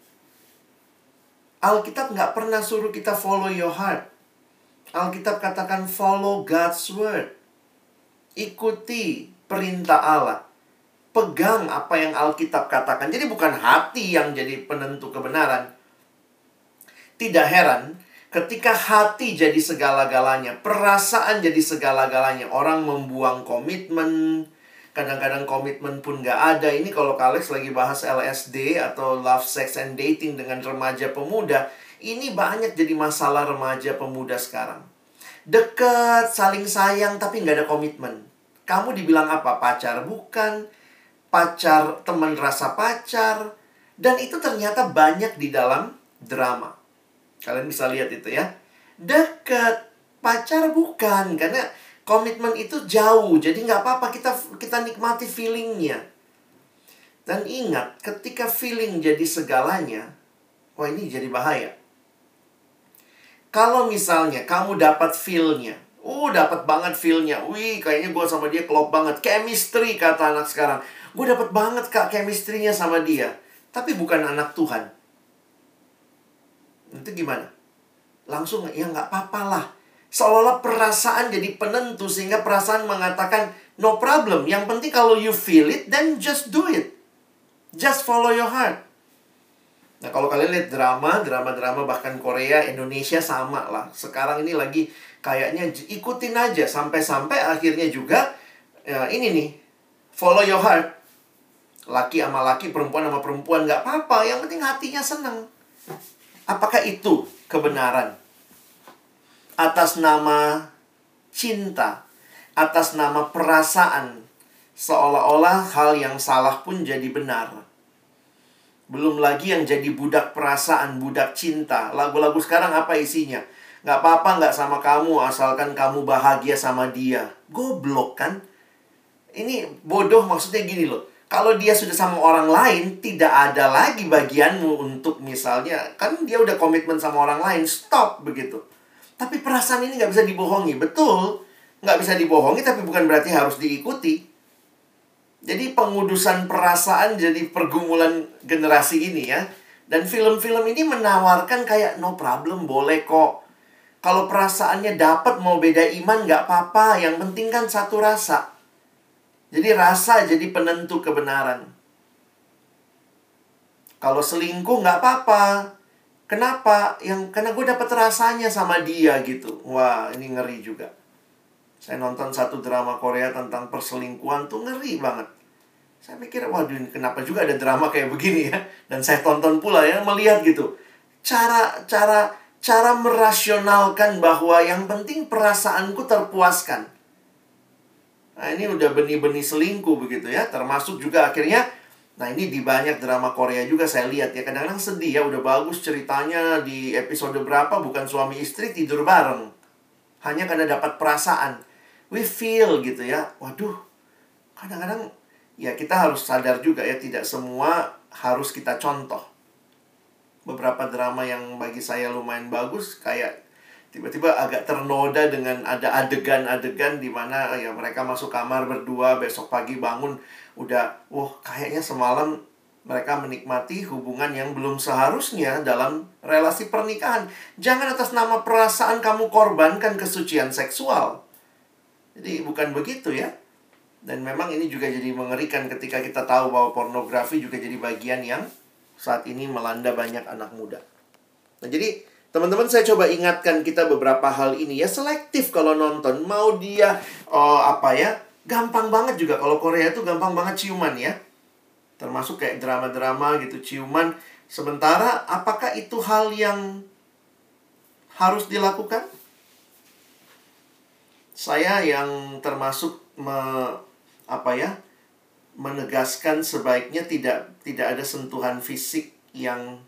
Alkitab nggak pernah suruh kita follow your heart. Alkitab katakan follow God's word. Ikuti perintah Allah pegang apa yang Alkitab katakan. Jadi bukan hati yang jadi penentu kebenaran. Tidak heran ketika hati jadi segala-galanya, perasaan jadi segala-galanya. Orang membuang komitmen, kadang-kadang komitmen pun gak ada. Ini kalau Kalex lagi bahas LSD atau love, sex, and dating dengan remaja pemuda, ini banyak jadi masalah remaja pemuda sekarang. Dekat, saling sayang, tapi gak ada komitmen. Kamu dibilang apa? Pacar? Bukan pacar, teman rasa pacar, dan itu ternyata banyak di dalam drama. Kalian bisa lihat itu ya. Dekat, pacar bukan, karena komitmen itu jauh, jadi nggak apa-apa kita kita nikmati feelingnya. Dan ingat, ketika feeling jadi segalanya, wah ini jadi bahaya. Kalau misalnya kamu dapat feelnya, uh dapat banget feelnya, wih kayaknya gue sama dia klop banget, chemistry kata anak sekarang. Gue dapet banget kak chemistry-nya sama dia. Tapi bukan anak Tuhan. Itu gimana? Langsung, ya nggak apa-apa lah. Seolah-olah perasaan jadi penentu sehingga perasaan mengatakan no problem. Yang penting kalau you feel it, then just do it. Just follow your heart. Nah kalau kalian lihat drama, drama-drama bahkan Korea, Indonesia sama lah. Sekarang ini lagi kayaknya ikutin aja sampai-sampai akhirnya juga ya ini nih follow your heart laki sama laki, perempuan sama perempuan, nggak apa-apa. Yang penting hatinya senang. Apakah itu kebenaran? Atas nama cinta, atas nama perasaan, seolah-olah hal yang salah pun jadi benar. Belum lagi yang jadi budak perasaan, budak cinta. Lagu-lagu sekarang apa isinya? Nggak apa-apa nggak sama kamu, asalkan kamu bahagia sama dia. Goblok kan? Ini bodoh maksudnya gini loh kalau dia sudah sama orang lain, tidak ada lagi bagianmu untuk misalnya, kan dia udah komitmen sama orang lain, stop begitu. Tapi perasaan ini nggak bisa dibohongi, betul. Nggak bisa dibohongi, tapi bukan berarti harus diikuti. Jadi pengudusan perasaan jadi pergumulan generasi ini ya. Dan film-film ini menawarkan kayak no problem, boleh kok. Kalau perasaannya dapat mau beda iman nggak apa-apa, yang penting kan satu rasa. Jadi rasa jadi penentu kebenaran. Kalau selingkuh nggak apa-apa. Kenapa? Yang karena gue dapat rasanya sama dia gitu. Wah, ini ngeri juga. Saya nonton satu drama Korea tentang perselingkuhan tuh ngeri banget. Saya pikir, waduh kenapa juga ada drama kayak begini ya? Dan saya tonton pula ya, melihat gitu. Cara cara cara merasionalkan bahwa yang penting perasaanku terpuaskan. Nah, ini udah benih-benih selingkuh begitu ya. Termasuk juga akhirnya Nah ini di banyak drama Korea juga saya lihat ya Kadang-kadang sedih ya udah bagus ceritanya di episode berapa bukan suami istri tidur bareng Hanya karena dapat perasaan We feel gitu ya Waduh kadang-kadang ya kita harus sadar juga ya Tidak semua harus kita contoh Beberapa drama yang bagi saya lumayan bagus Kayak tiba-tiba agak ternoda dengan ada adegan-adegan di mana ya mereka masuk kamar berdua besok pagi bangun udah wah kayaknya semalam mereka menikmati hubungan yang belum seharusnya dalam relasi pernikahan. Jangan atas nama perasaan kamu korbankan kesucian seksual. Jadi bukan begitu ya. Dan memang ini juga jadi mengerikan ketika kita tahu bahwa pornografi juga jadi bagian yang saat ini melanda banyak anak muda. Nah, jadi teman-teman saya coba ingatkan kita beberapa hal ini ya selektif kalau nonton mau dia oh, apa ya gampang banget juga kalau Korea itu gampang banget ciuman ya. Termasuk kayak drama-drama gitu ciuman. Sementara apakah itu hal yang harus dilakukan? Saya yang termasuk me, apa ya? menegaskan sebaiknya tidak tidak ada sentuhan fisik yang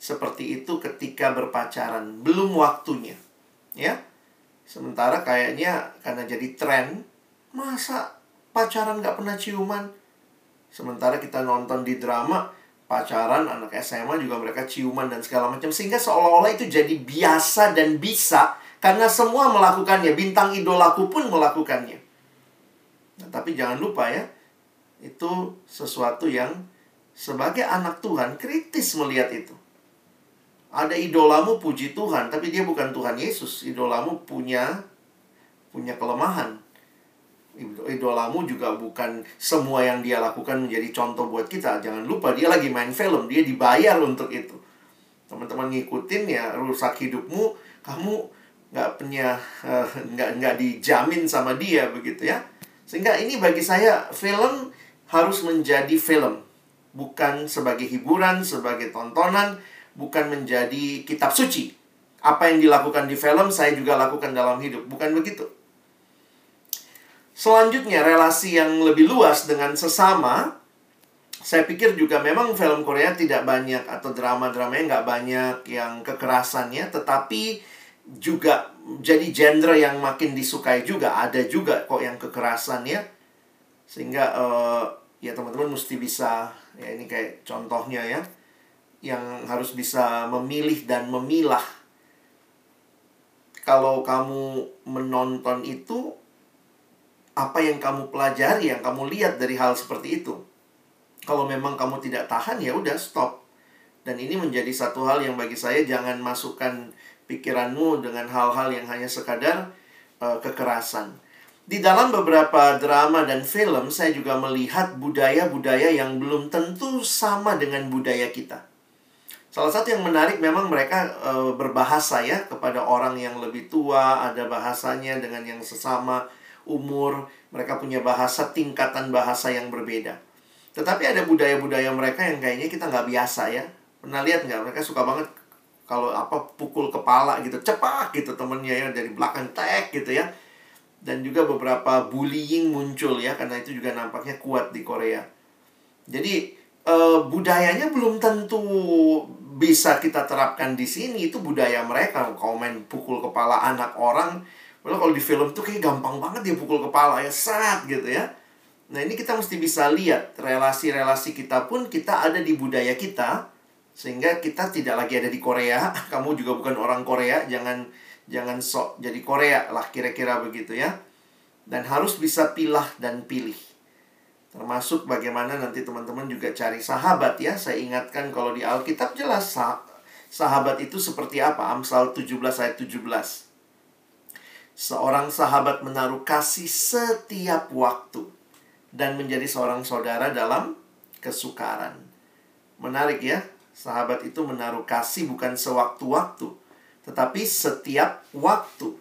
seperti itu ketika berpacaran, belum waktunya. Ya. Sementara kayaknya karena jadi tren Masa pacaran gak pernah ciuman? Sementara kita nonton di drama, pacaran, anak SMA juga mereka ciuman dan segala macam. Sehingga seolah-olah itu jadi biasa dan bisa karena semua melakukannya. Bintang idolaku pun melakukannya. Nah, tapi jangan lupa ya, itu sesuatu yang sebagai anak Tuhan kritis melihat itu. Ada idolamu puji Tuhan, tapi dia bukan Tuhan Yesus. Idolamu punya punya kelemahan idolamu juga bukan semua yang dia lakukan menjadi contoh buat kita. Jangan lupa dia lagi main film, dia dibayar untuk itu. Teman-teman ngikutin ya rusak hidupmu, kamu nggak punya uh, nggak nggak dijamin sama dia begitu ya. Sehingga ini bagi saya film harus menjadi film, bukan sebagai hiburan, sebagai tontonan, bukan menjadi kitab suci. Apa yang dilakukan di film saya juga lakukan dalam hidup, bukan begitu. Selanjutnya, relasi yang lebih luas dengan sesama. Saya pikir juga memang film Korea tidak banyak atau drama-dramanya nggak banyak yang kekerasannya, tetapi juga jadi genre yang makin disukai juga. Ada juga kok yang kekerasan ya. Sehingga uh, ya teman-teman mesti bisa, ya ini kayak contohnya ya, yang harus bisa memilih dan memilah. Kalau kamu menonton itu, apa yang kamu pelajari, yang kamu lihat dari hal seperti itu. Kalau memang kamu tidak tahan, ya udah stop. Dan ini menjadi satu hal yang bagi saya jangan masukkan pikiranmu dengan hal-hal yang hanya sekadar uh, kekerasan. Di dalam beberapa drama dan film, saya juga melihat budaya-budaya yang belum tentu sama dengan budaya kita. Salah satu yang menarik memang mereka e, berbahasa ya kepada orang yang lebih tua, ada bahasanya dengan yang sesama umur, mereka punya bahasa tingkatan bahasa yang berbeda. Tetapi ada budaya-budaya mereka yang kayaknya kita nggak biasa ya. Pernah lihat nggak? Mereka suka banget kalau apa pukul kepala gitu, cepat gitu temennya ya dari belakang tek gitu ya. Dan juga beberapa bullying muncul ya karena itu juga nampaknya kuat di Korea. Jadi e, budayanya belum tentu bisa kita terapkan di sini itu budaya mereka. Kalau main pukul kepala anak orang Padahal kalau di film tuh kayak gampang banget dia pukul kepala ya, saat gitu ya. Nah ini kita mesti bisa lihat relasi-relasi kita pun kita ada di budaya kita sehingga kita tidak lagi ada di Korea. Kamu juga bukan orang Korea, jangan jangan sok jadi Korea lah kira-kira begitu ya. Dan harus bisa pilah dan pilih. Termasuk bagaimana nanti teman-teman juga cari sahabat ya. Saya ingatkan kalau di Alkitab jelas sah sahabat itu seperti apa. Amsal 17 ayat 17. Seorang sahabat menaruh kasih setiap waktu dan menjadi seorang saudara dalam kesukaran. Menarik ya, sahabat itu menaruh kasih bukan sewaktu-waktu, tetapi setiap waktu.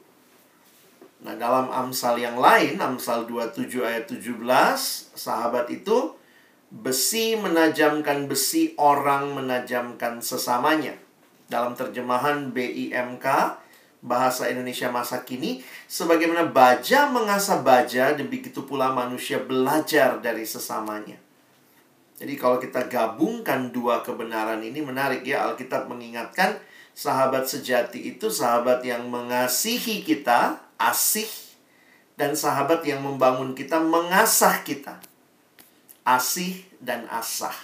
Nah, dalam Amsal yang lain, Amsal 27 ayat 17, sahabat itu besi menajamkan besi, orang menajamkan sesamanya. Dalam terjemahan BIMK, bahasa Indonesia masa kini, sebagaimana baja mengasah baja, begitu pula manusia belajar dari sesamanya. Jadi kalau kita gabungkan dua kebenaran ini menarik ya Alkitab mengingatkan sahabat sejati itu sahabat yang mengasihi kita, asih dan sahabat yang membangun kita, mengasah kita. Asih dan asah.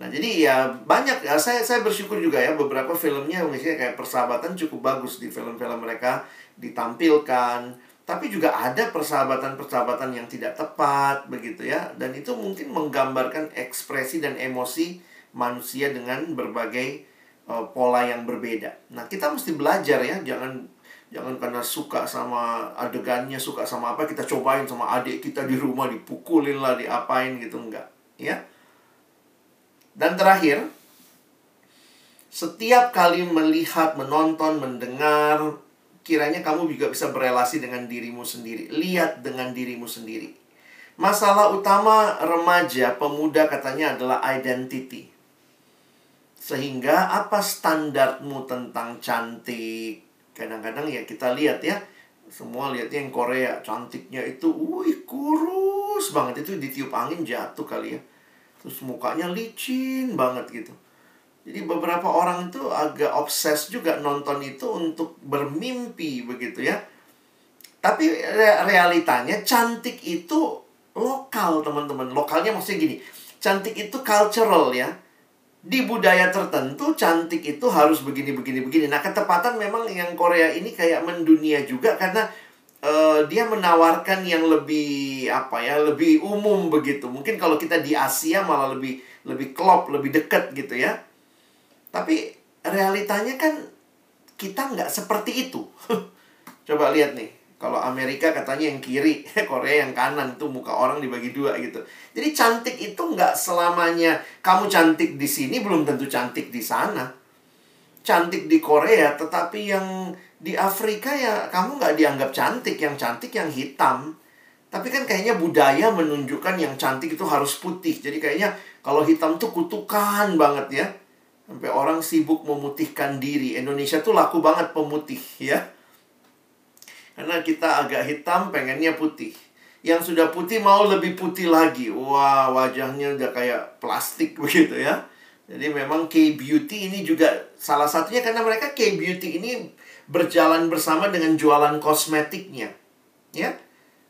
Nah, jadi ya banyak ya saya saya bersyukur juga ya beberapa filmnya misalnya kayak persahabatan cukup bagus di film-film mereka ditampilkan tapi juga ada persahabatan-persahabatan yang tidak tepat begitu ya dan itu mungkin menggambarkan ekspresi dan emosi manusia dengan berbagai uh, pola yang berbeda. Nah, kita mesti belajar ya, jangan jangan karena suka sama adegannya, suka sama apa kita cobain sama adik kita di rumah dipukulin lah, diapain gitu enggak, ya. Dan terakhir, setiap kali melihat, menonton, mendengar kiranya kamu juga bisa berelasi dengan dirimu sendiri. Lihat dengan dirimu sendiri. Masalah utama remaja, pemuda katanya adalah identity. Sehingga apa standarmu tentang cantik? Kadang-kadang ya kita lihat ya, semua lihatnya yang Korea, cantiknya itu, wih kurus banget. Itu ditiup angin jatuh kali ya. Terus mukanya licin banget gitu. Jadi beberapa orang itu agak obses juga nonton itu untuk bermimpi begitu ya. Tapi realitanya cantik itu lokal teman-teman. Lokalnya maksudnya gini. Cantik itu cultural ya. Di budaya tertentu cantik itu harus begini begini begini. Nah, ketepatan memang yang Korea ini kayak mendunia juga karena uh, dia menawarkan yang lebih apa ya, lebih umum begitu. Mungkin kalau kita di Asia malah lebih lebih klop, lebih dekat gitu ya. Tapi realitanya kan kita nggak seperti itu. Coba lihat nih, kalau Amerika katanya yang kiri, Korea yang kanan itu muka orang dibagi dua gitu. Jadi cantik itu nggak selamanya kamu cantik di sini belum tentu cantik di sana. Cantik di Korea, tetapi yang di Afrika ya kamu nggak dianggap cantik, yang cantik yang hitam. Tapi kan kayaknya budaya menunjukkan yang cantik itu harus putih. Jadi kayaknya kalau hitam tuh kutukan banget ya. Sampai orang sibuk memutihkan diri. Indonesia tuh laku banget pemutih ya. Karena kita agak hitam pengennya putih. Yang sudah putih mau lebih putih lagi. Wah, wajahnya udah kayak plastik begitu ya. Jadi memang K-beauty ini juga salah satunya karena mereka K-beauty ini berjalan bersama dengan jualan kosmetiknya. Ya.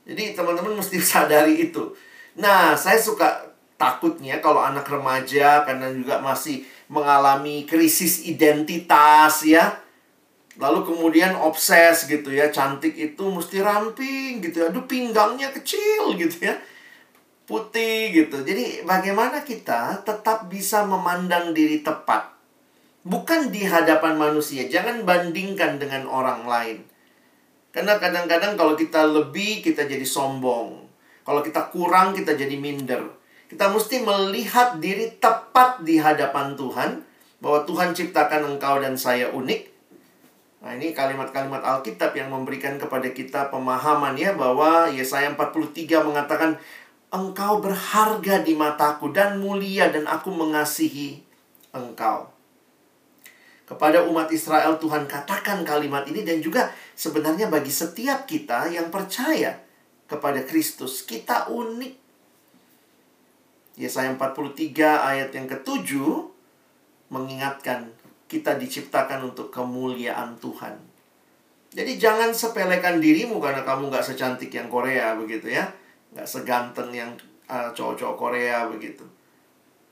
Jadi teman-teman mesti sadari itu. Nah, saya suka takutnya kalau anak remaja karena juga masih mengalami krisis identitas ya. Lalu kemudian obses gitu ya, cantik itu mesti ramping gitu ya. Aduh pinggangnya kecil gitu ya. Putih gitu. Jadi bagaimana kita tetap bisa memandang diri tepat. Bukan di hadapan manusia, jangan bandingkan dengan orang lain. Karena kadang-kadang kalau kita lebih, kita jadi sombong. Kalau kita kurang, kita jadi minder. Kita mesti melihat diri tepat di hadapan Tuhan bahwa Tuhan ciptakan engkau dan saya unik. Nah, ini kalimat-kalimat Alkitab yang memberikan kepada kita pemahaman ya bahwa Yesaya 43 mengatakan engkau berharga di mataku dan mulia dan aku mengasihi engkau. Kepada umat Israel Tuhan katakan kalimat ini dan juga sebenarnya bagi setiap kita yang percaya kepada Kristus, kita unik Yesaya 43 ayat yang ketujuh mengingatkan kita diciptakan untuk kemuliaan Tuhan. Jadi jangan sepelekan dirimu karena kamu nggak secantik yang Korea begitu ya. Nggak seganteng yang uh, cowok-cowok Korea begitu.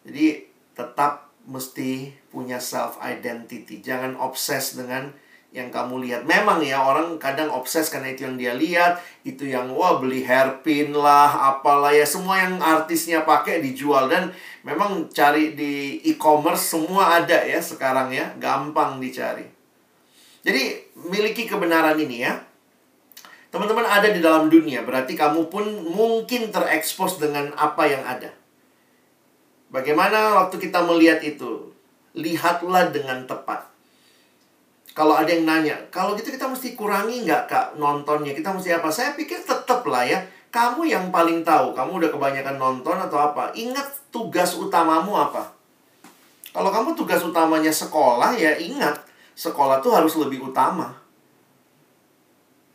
Jadi tetap mesti punya self identity. Jangan obses dengan yang kamu lihat. Memang ya orang kadang obses karena itu yang dia lihat, itu yang wah beli hairpin lah, apalah ya semua yang artisnya pakai dijual dan memang cari di e-commerce semua ada ya sekarang ya, gampang dicari. Jadi miliki kebenaran ini ya. Teman-teman ada di dalam dunia, berarti kamu pun mungkin terekspos dengan apa yang ada. Bagaimana waktu kita melihat itu? Lihatlah dengan tepat kalau ada yang nanya, kalau gitu kita mesti kurangi nggak kak nontonnya? Kita mesti apa? Saya pikir tetap lah ya. Kamu yang paling tahu. Kamu udah kebanyakan nonton atau apa? Ingat tugas utamamu apa? Kalau kamu tugas utamanya sekolah, ya ingat. Sekolah tuh harus lebih utama.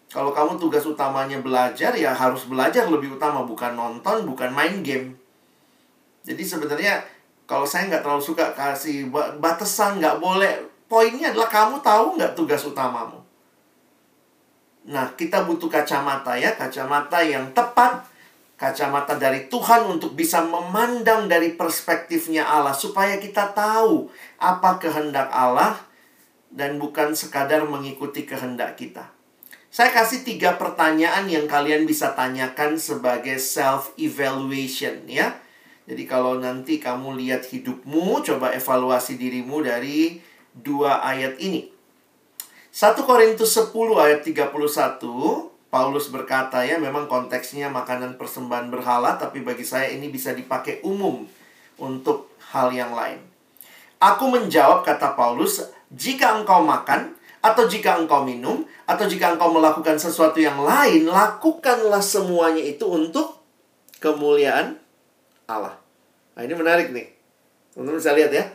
Kalau kamu tugas utamanya belajar, ya harus belajar lebih utama. Bukan nonton, bukan main game. Jadi sebenarnya kalau saya nggak terlalu suka kasih batasan, nggak boleh Poinnya adalah kamu tahu nggak tugas utamamu? Nah, kita butuh kacamata ya, kacamata yang tepat, kacamata dari Tuhan untuk bisa memandang dari perspektifnya Allah supaya kita tahu apa kehendak Allah dan bukan sekadar mengikuti kehendak kita. Saya kasih tiga pertanyaan yang kalian bisa tanyakan sebagai self-evaluation ya. Jadi kalau nanti kamu lihat hidupmu, coba evaluasi dirimu dari dua ayat ini. 1 Korintus 10 ayat 31, Paulus berkata ya, memang konteksnya makanan persembahan berhala, tapi bagi saya ini bisa dipakai umum untuk hal yang lain. Aku menjawab, kata Paulus, jika engkau makan, atau jika engkau minum, atau jika engkau melakukan sesuatu yang lain, lakukanlah semuanya itu untuk kemuliaan Allah. Nah ini menarik nih. Teman-teman bisa lihat ya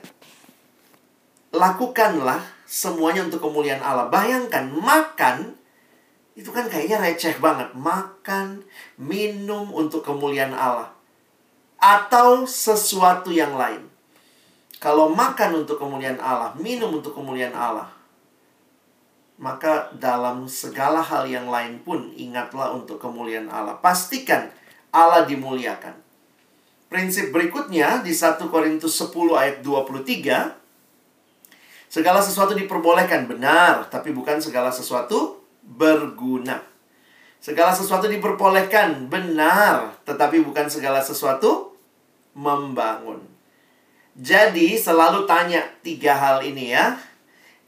lakukanlah semuanya untuk kemuliaan Allah. Bayangkan makan itu kan kayaknya receh banget. Makan, minum untuk kemuliaan Allah. Atau sesuatu yang lain. Kalau makan untuk kemuliaan Allah, minum untuk kemuliaan Allah, maka dalam segala hal yang lain pun ingatlah untuk kemuliaan Allah. Pastikan Allah dimuliakan. Prinsip berikutnya di 1 Korintus 10 ayat 23 Segala sesuatu diperbolehkan benar, tapi bukan segala sesuatu berguna. Segala sesuatu diperbolehkan benar, tetapi bukan segala sesuatu membangun. Jadi selalu tanya tiga hal ini ya.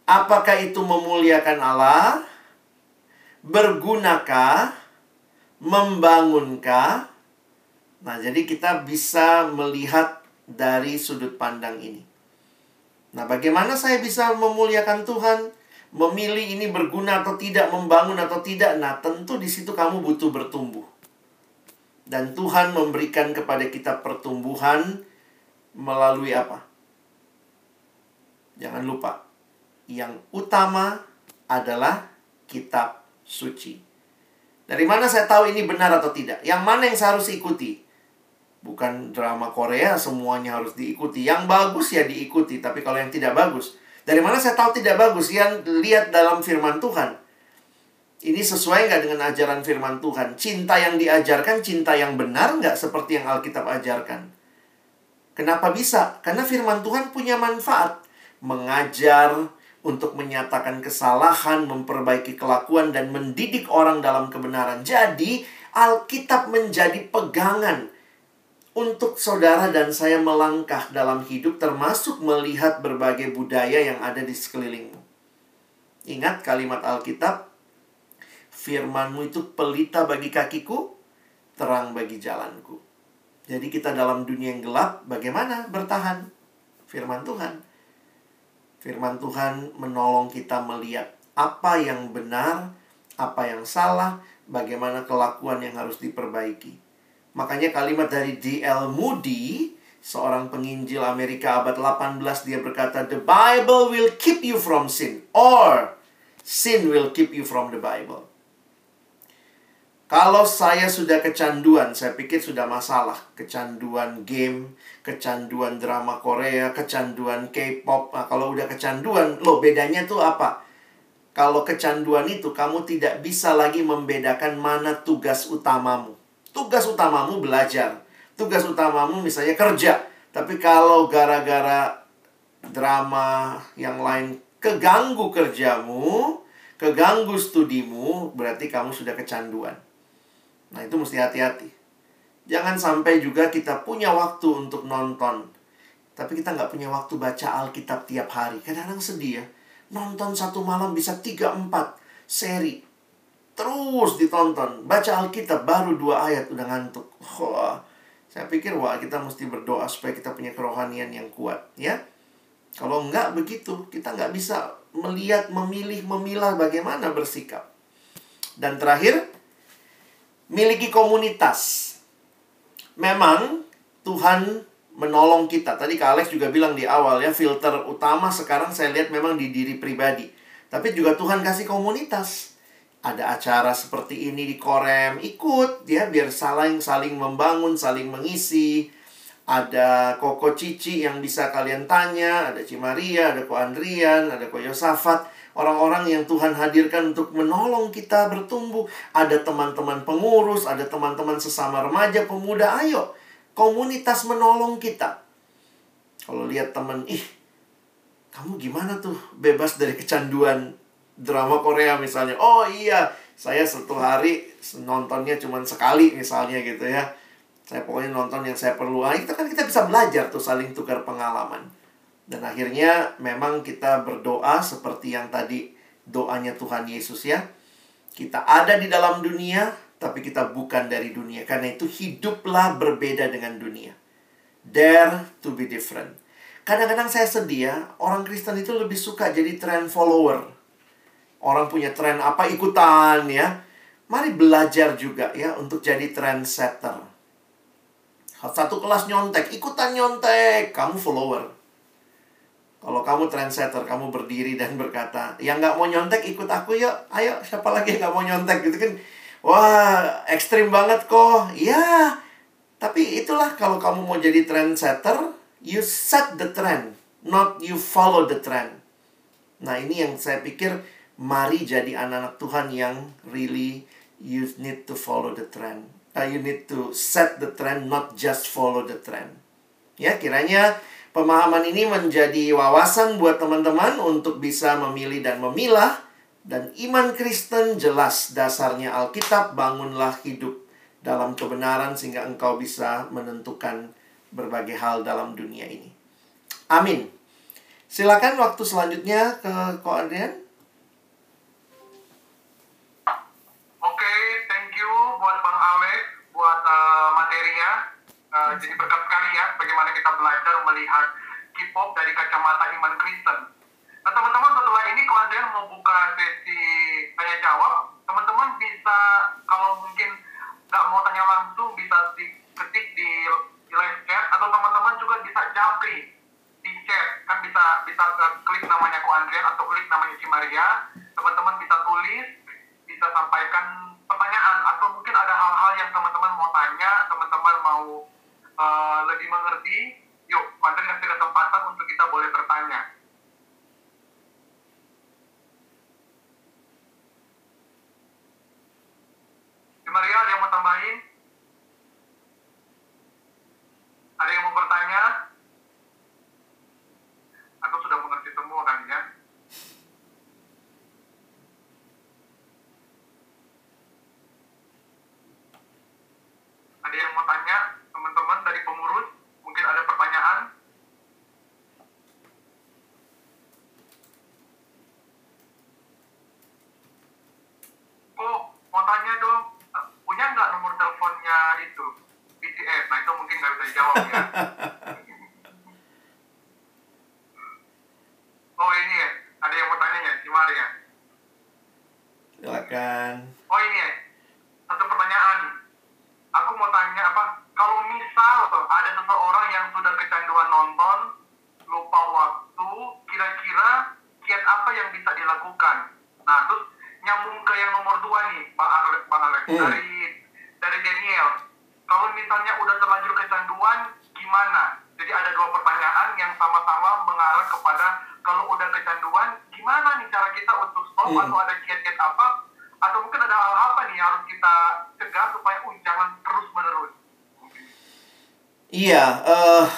Apakah itu memuliakan Allah? Bergunakah? Membangunkah? Nah, jadi kita bisa melihat dari sudut pandang ini. Nah, bagaimana saya bisa memuliakan Tuhan? Memilih ini berguna atau tidak, membangun atau tidak. Nah, tentu di situ kamu butuh bertumbuh. Dan Tuhan memberikan kepada kita pertumbuhan melalui apa? Jangan lupa, yang utama adalah kitab suci. Dari mana saya tahu ini benar atau tidak? Yang mana yang saya harus ikuti? Bukan drama Korea semuanya harus diikuti. Yang bagus ya diikuti, tapi kalau yang tidak bagus, dari mana saya tahu tidak bagus? Yang lihat dalam firman Tuhan. Ini sesuai nggak dengan ajaran firman Tuhan? Cinta yang diajarkan, cinta yang benar nggak seperti yang Alkitab ajarkan? Kenapa bisa? Karena firman Tuhan punya manfaat. Mengajar, untuk menyatakan kesalahan, memperbaiki kelakuan, dan mendidik orang dalam kebenaran. Jadi, Alkitab menjadi pegangan untuk saudara dan saya melangkah dalam hidup termasuk melihat berbagai budaya yang ada di sekelilingmu. Ingat kalimat Alkitab, firmanmu itu pelita bagi kakiku, terang bagi jalanku. Jadi kita dalam dunia yang gelap, bagaimana bertahan? Firman Tuhan. Firman Tuhan menolong kita melihat apa yang benar, apa yang salah, bagaimana kelakuan yang harus diperbaiki. Makanya kalimat dari D.L. Moody, seorang penginjil Amerika abad 18, dia berkata, The Bible will keep you from sin, or sin will keep you from the Bible. Kalau saya sudah kecanduan, saya pikir sudah masalah. Kecanduan game, kecanduan drama Korea, kecanduan K-pop. Nah, kalau udah kecanduan, loh bedanya tuh apa? Kalau kecanduan itu, kamu tidak bisa lagi membedakan mana tugas utamamu. Tugas utamamu belajar. Tugas utamamu misalnya kerja. Tapi kalau gara-gara drama yang lain keganggu kerjamu, keganggu studimu, berarti kamu sudah kecanduan. Nah, itu mesti hati-hati. Jangan sampai juga kita punya waktu untuk nonton. Tapi kita nggak punya waktu baca Alkitab tiap hari. Kadang-kadang sedih ya. Nonton satu malam bisa 3-4 seri. Terus ditonton. Baca Alkitab baru dua ayat udah ngantuk. Wah, saya pikir wah kita mesti berdoa supaya kita punya kerohanian yang kuat. ya. Kalau nggak begitu, kita nggak bisa melihat, memilih, memilah bagaimana bersikap. Dan terakhir, miliki komunitas. Memang Tuhan menolong kita. Tadi Kak Alex juga bilang di awal ya, filter utama sekarang saya lihat memang di diri pribadi. Tapi juga Tuhan kasih komunitas. Ada acara seperti ini di Korem, ikut ya biar saling saling membangun, saling mengisi. Ada Koko Cici yang bisa kalian tanya, ada Cimaria, ada Ko Andrian, ada Ko Yosafat orang-orang yang Tuhan hadirkan untuk menolong kita bertumbuh. Ada teman-teman pengurus, ada teman-teman sesama remaja, pemuda, ayo. Komunitas menolong kita. Kalau lihat teman, ih, kamu gimana tuh bebas dari kecanduan drama Korea misalnya. Oh iya, saya satu hari nontonnya cuma sekali misalnya gitu ya. Saya pokoknya nonton yang saya perlu. Ah, itu kan kita bisa belajar tuh saling tukar pengalaman. Dan akhirnya memang kita berdoa seperti yang tadi doanya Tuhan Yesus ya. Kita ada di dalam dunia, tapi kita bukan dari dunia. Karena itu hiduplah berbeda dengan dunia. Dare to be different. Kadang-kadang saya sedih ya, orang Kristen itu lebih suka jadi trend follower. Orang punya trend apa ikutan ya. Mari belajar juga ya untuk jadi trendsetter. Satu kelas nyontek, ikutan nyontek, kamu follower. Kalau kamu trendsetter, kamu berdiri dan berkata, yang nggak mau nyontek ikut aku yuk, ayo siapa lagi yang nggak mau nyontek gitu kan? Wah, ekstrim banget kok. Ya, tapi itulah kalau kamu mau jadi trendsetter, you set the trend, not you follow the trend. Nah ini yang saya pikir, mari jadi anak-anak Tuhan yang really you need to follow the trend. Uh, you need to set the trend, not just follow the trend. Ya, kiranya Pemahaman ini menjadi wawasan buat teman-teman untuk bisa memilih dan memilah. Dan iman Kristen jelas dasarnya Alkitab, bangunlah hidup dalam kebenaran sehingga engkau bisa menentukan berbagai hal dalam dunia ini. Amin. Silakan waktu selanjutnya ke Ko Adrian. Materinya. Uh, jadi berkat sekali ya bagaimana kita belajar melihat K-pop dari kacamata iman Kristen. Nah teman-teman setelah ini kalau ada yang mau buka sesi tanya jawab, teman-teman bisa kalau mungkin nggak mau tanya langsung bisa diketik di, di live chat atau teman-teman juga bisa japri di chat kan bisa bisa klik namanya Ko Andrian atau klik namanya si Iya, uh,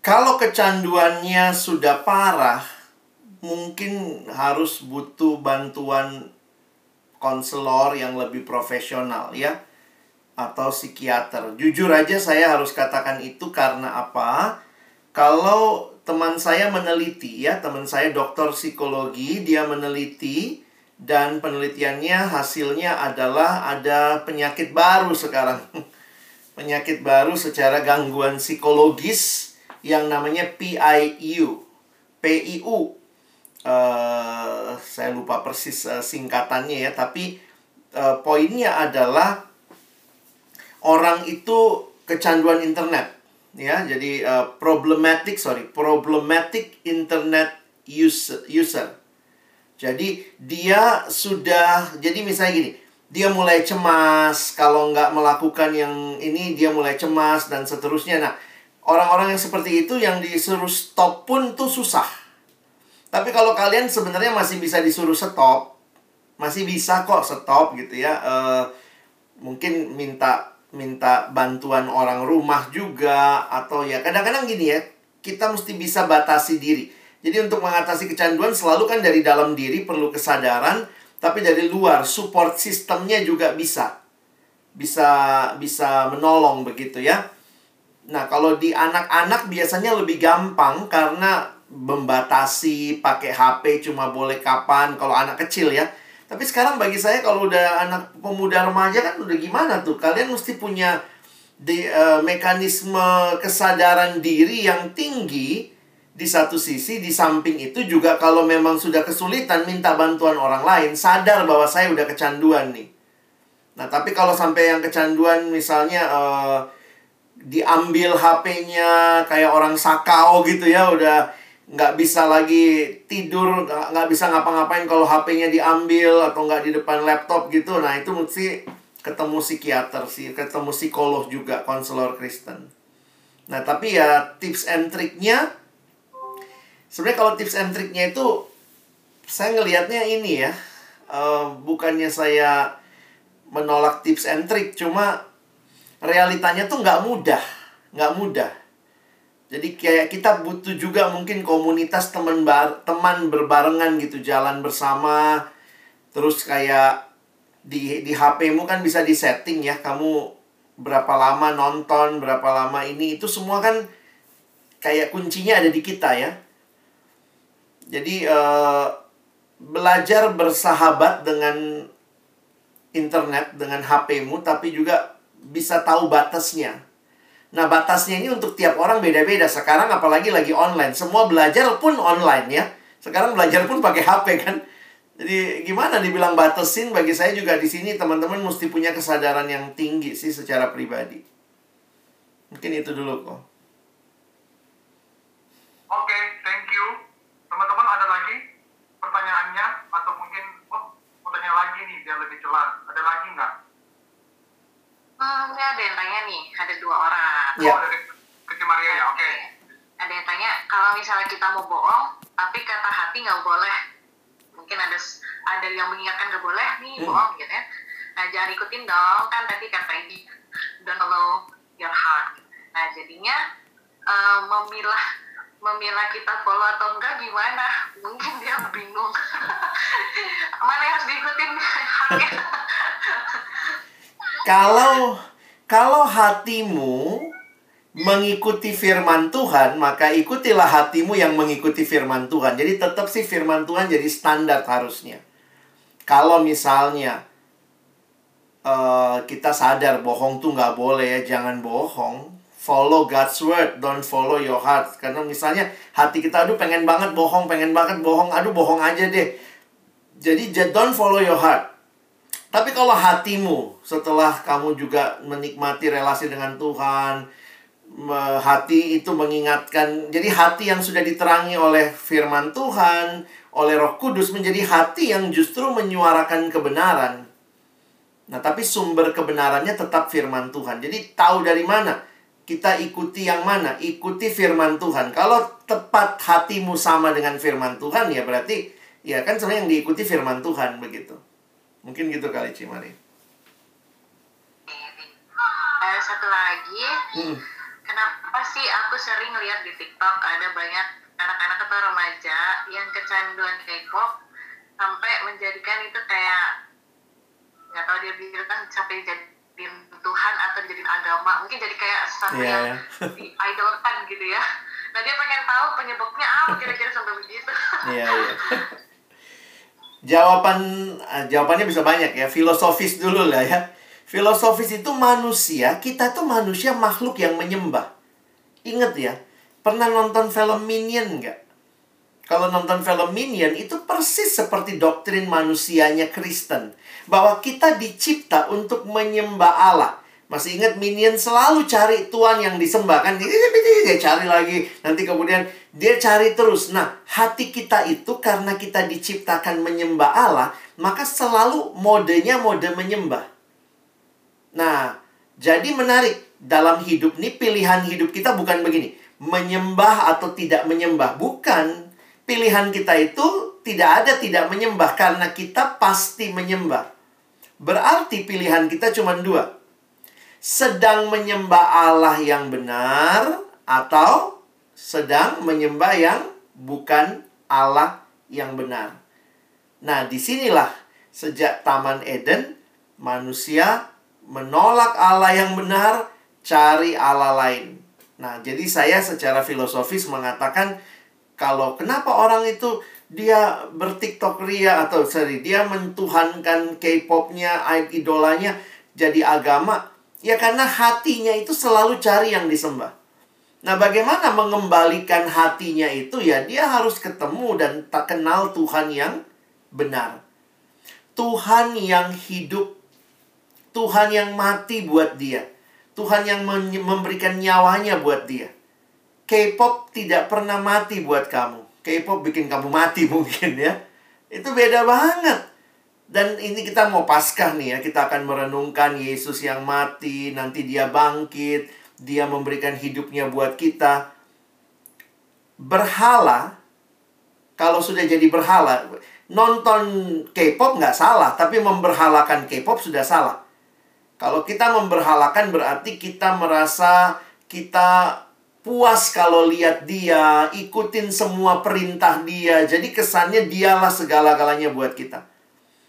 kalau kecanduannya sudah parah, mungkin harus butuh bantuan konselor yang lebih profesional ya atau psikiater. Jujur aja saya harus katakan itu karena apa? Kalau teman saya meneliti ya, teman saya dokter psikologi, dia meneliti dan penelitiannya hasilnya adalah ada penyakit baru sekarang. penyakit baru secara gangguan psikologis yang namanya PIU. PIU. Uh, saya lupa persis uh, singkatannya ya, tapi uh, poinnya adalah orang itu kecanduan internet ya jadi uh, problematic sorry problematic internet user user jadi dia sudah jadi misalnya gini dia mulai cemas kalau nggak melakukan yang ini dia mulai cemas dan seterusnya. Nah orang-orang yang seperti itu yang disuruh stop pun tuh susah. Tapi kalau kalian sebenarnya masih bisa disuruh stop masih bisa kok stop gitu ya. Uh, mungkin minta minta bantuan orang rumah juga atau ya kadang-kadang gini ya kita mesti bisa batasi diri. Jadi untuk mengatasi kecanduan selalu kan dari dalam diri perlu kesadaran tapi dari luar support sistemnya juga bisa. Bisa bisa menolong begitu ya. Nah kalau di anak-anak biasanya lebih gampang karena membatasi pakai HP cuma boleh kapan kalau anak kecil ya. Tapi sekarang bagi saya kalau udah anak pemuda remaja kan udah gimana tuh? Kalian mesti punya di uh, mekanisme kesadaran diri yang tinggi di satu sisi di samping itu juga kalau memang sudah kesulitan minta bantuan orang lain sadar bahwa saya udah kecanduan nih. Nah, tapi kalau sampai yang kecanduan misalnya uh, diambil HP-nya kayak orang sakau gitu ya udah nggak bisa lagi tidur nggak bisa ngapa-ngapain kalau HP-nya diambil atau nggak di depan laptop gitu nah itu mesti ketemu psikiater sih ketemu psikolog juga konselor Kristen nah tapi ya tips and triknya sebenarnya kalau tips and triknya itu saya ngelihatnya ini ya uh, bukannya saya menolak tips and trick cuma realitanya tuh nggak mudah nggak mudah jadi kayak kita butuh juga mungkin komunitas teman bar teman berbarengan gitu jalan bersama. Terus kayak di di HP-mu kan bisa disetting ya kamu berapa lama nonton, berapa lama ini itu semua kan kayak kuncinya ada di kita ya. Jadi uh, belajar bersahabat dengan internet dengan HP-mu tapi juga bisa tahu batasnya. Nah, batasnya ini untuk tiap orang beda-beda. Sekarang apalagi lagi online. Semua belajar pun online ya. Sekarang belajar pun pakai HP kan. Jadi gimana dibilang batasin bagi saya juga di sini teman-teman mesti punya kesadaran yang tinggi sih secara pribadi. Mungkin itu dulu kok. Oke, okay, thank you. Teman-teman ada lagi pertanyaannya atau mungkin oh mau tanya lagi nih biar lebih jelas. Ada lagi nggak? Hmm, ini ada yang tanya nih, ada dua orang. Ya. Oh, dari Kecil Maria ya, oke. Okay. Ada yang tanya, kalau misalnya kita mau bohong, tapi kata hati nggak boleh. Mungkin ada ada yang mengingatkan nggak boleh nih hmm. bohong gitu ya. Nah jangan ikutin dong, kan tadi kata ini don't allow your heart. Nah jadinya uh, memilah memilah kita follow atau enggak gimana? Mungkin dia bingung. Mana yang harus diikutin haknya? Kalau kalau hatimu mengikuti firman Tuhan, maka ikutilah hatimu yang mengikuti firman Tuhan. Jadi tetap sih firman Tuhan jadi standar harusnya. Kalau misalnya uh, kita sadar bohong tuh nggak boleh ya, jangan bohong. Follow God's word, don't follow your heart. Karena misalnya hati kita, aduh pengen banget bohong, pengen banget bohong, aduh bohong aja deh. Jadi don't follow your heart tapi kalau hatimu setelah kamu juga menikmati relasi dengan Tuhan, hati itu mengingatkan. Jadi hati yang sudah diterangi oleh firman Tuhan, oleh Roh Kudus menjadi hati yang justru menyuarakan kebenaran. Nah, tapi sumber kebenarannya tetap firman Tuhan. Jadi tahu dari mana? Kita ikuti yang mana? Ikuti firman Tuhan. Kalau tepat hatimu sama dengan firman Tuhan ya berarti ya kan sebenarnya yang diikuti firman Tuhan begitu. Mungkin gitu kali Cimari. Uh, satu lagi, hmm. kenapa sih aku sering lihat di TikTok ada banyak anak-anak beberapa remaja yang kecanduan K-pop sampai menjadikan itu kayak nggak tahu dia bilang sampai jadi Tuhan atau jadi agama mungkin jadi kayak sesuatu Iya, yang ya. diidolkan gitu ya nah dia pengen tahu penyebabnya apa kira-kira sampai begitu Iya, iya. Jawaban eh, jawabannya bisa banyak ya. Filosofis dulu lah ya. Filosofis itu manusia, kita tuh manusia makhluk yang menyembah. Ingat ya, pernah nonton film Minion nggak? Kalau nonton film Minion itu persis seperti doktrin manusianya Kristen. Bahwa kita dicipta untuk menyembah Allah. Masih ingat Minion selalu cari Tuhan yang disembah kan? Dia cari lagi. Nanti kemudian dia cari terus. Nah, hati kita itu karena kita diciptakan menyembah Allah, maka selalu modenya mode menyembah. Nah, jadi menarik. Dalam hidup nih pilihan hidup kita bukan begini. Menyembah atau tidak menyembah. Bukan. Pilihan kita itu tidak ada tidak menyembah karena kita pasti menyembah. Berarti pilihan kita cuma dua. Sedang menyembah Allah yang benar atau sedang menyembah yang bukan Allah yang benar. Nah, di sinilah sejak Taman Eden, manusia menolak Allah yang benar, cari Allah lain. Nah, jadi saya secara filosofis mengatakan kalau kenapa orang itu dia bertiktok ria atau sorry dia mentuhankan K-popnya, idolanya jadi agama, ya karena hatinya itu selalu cari yang disembah. Nah, bagaimana mengembalikan hatinya itu ya dia harus ketemu dan tak kenal Tuhan yang benar. Tuhan yang hidup. Tuhan yang mati buat dia. Tuhan yang memberikan nyawanya buat dia. K-pop tidak pernah mati buat kamu. K-pop bikin kamu mati mungkin ya. Itu beda banget. Dan ini kita mau paskah nih ya. Kita akan merenungkan Yesus yang mati. Nanti dia bangkit. Dia memberikan hidupnya buat kita. Berhala. Kalau sudah jadi berhala. Nonton K-pop nggak salah. Tapi memberhalakan K-pop sudah salah. Kalau kita memberhalakan berarti kita merasa kita puas kalau lihat dia, ikutin semua perintah dia. Jadi kesannya dialah segala-galanya buat kita.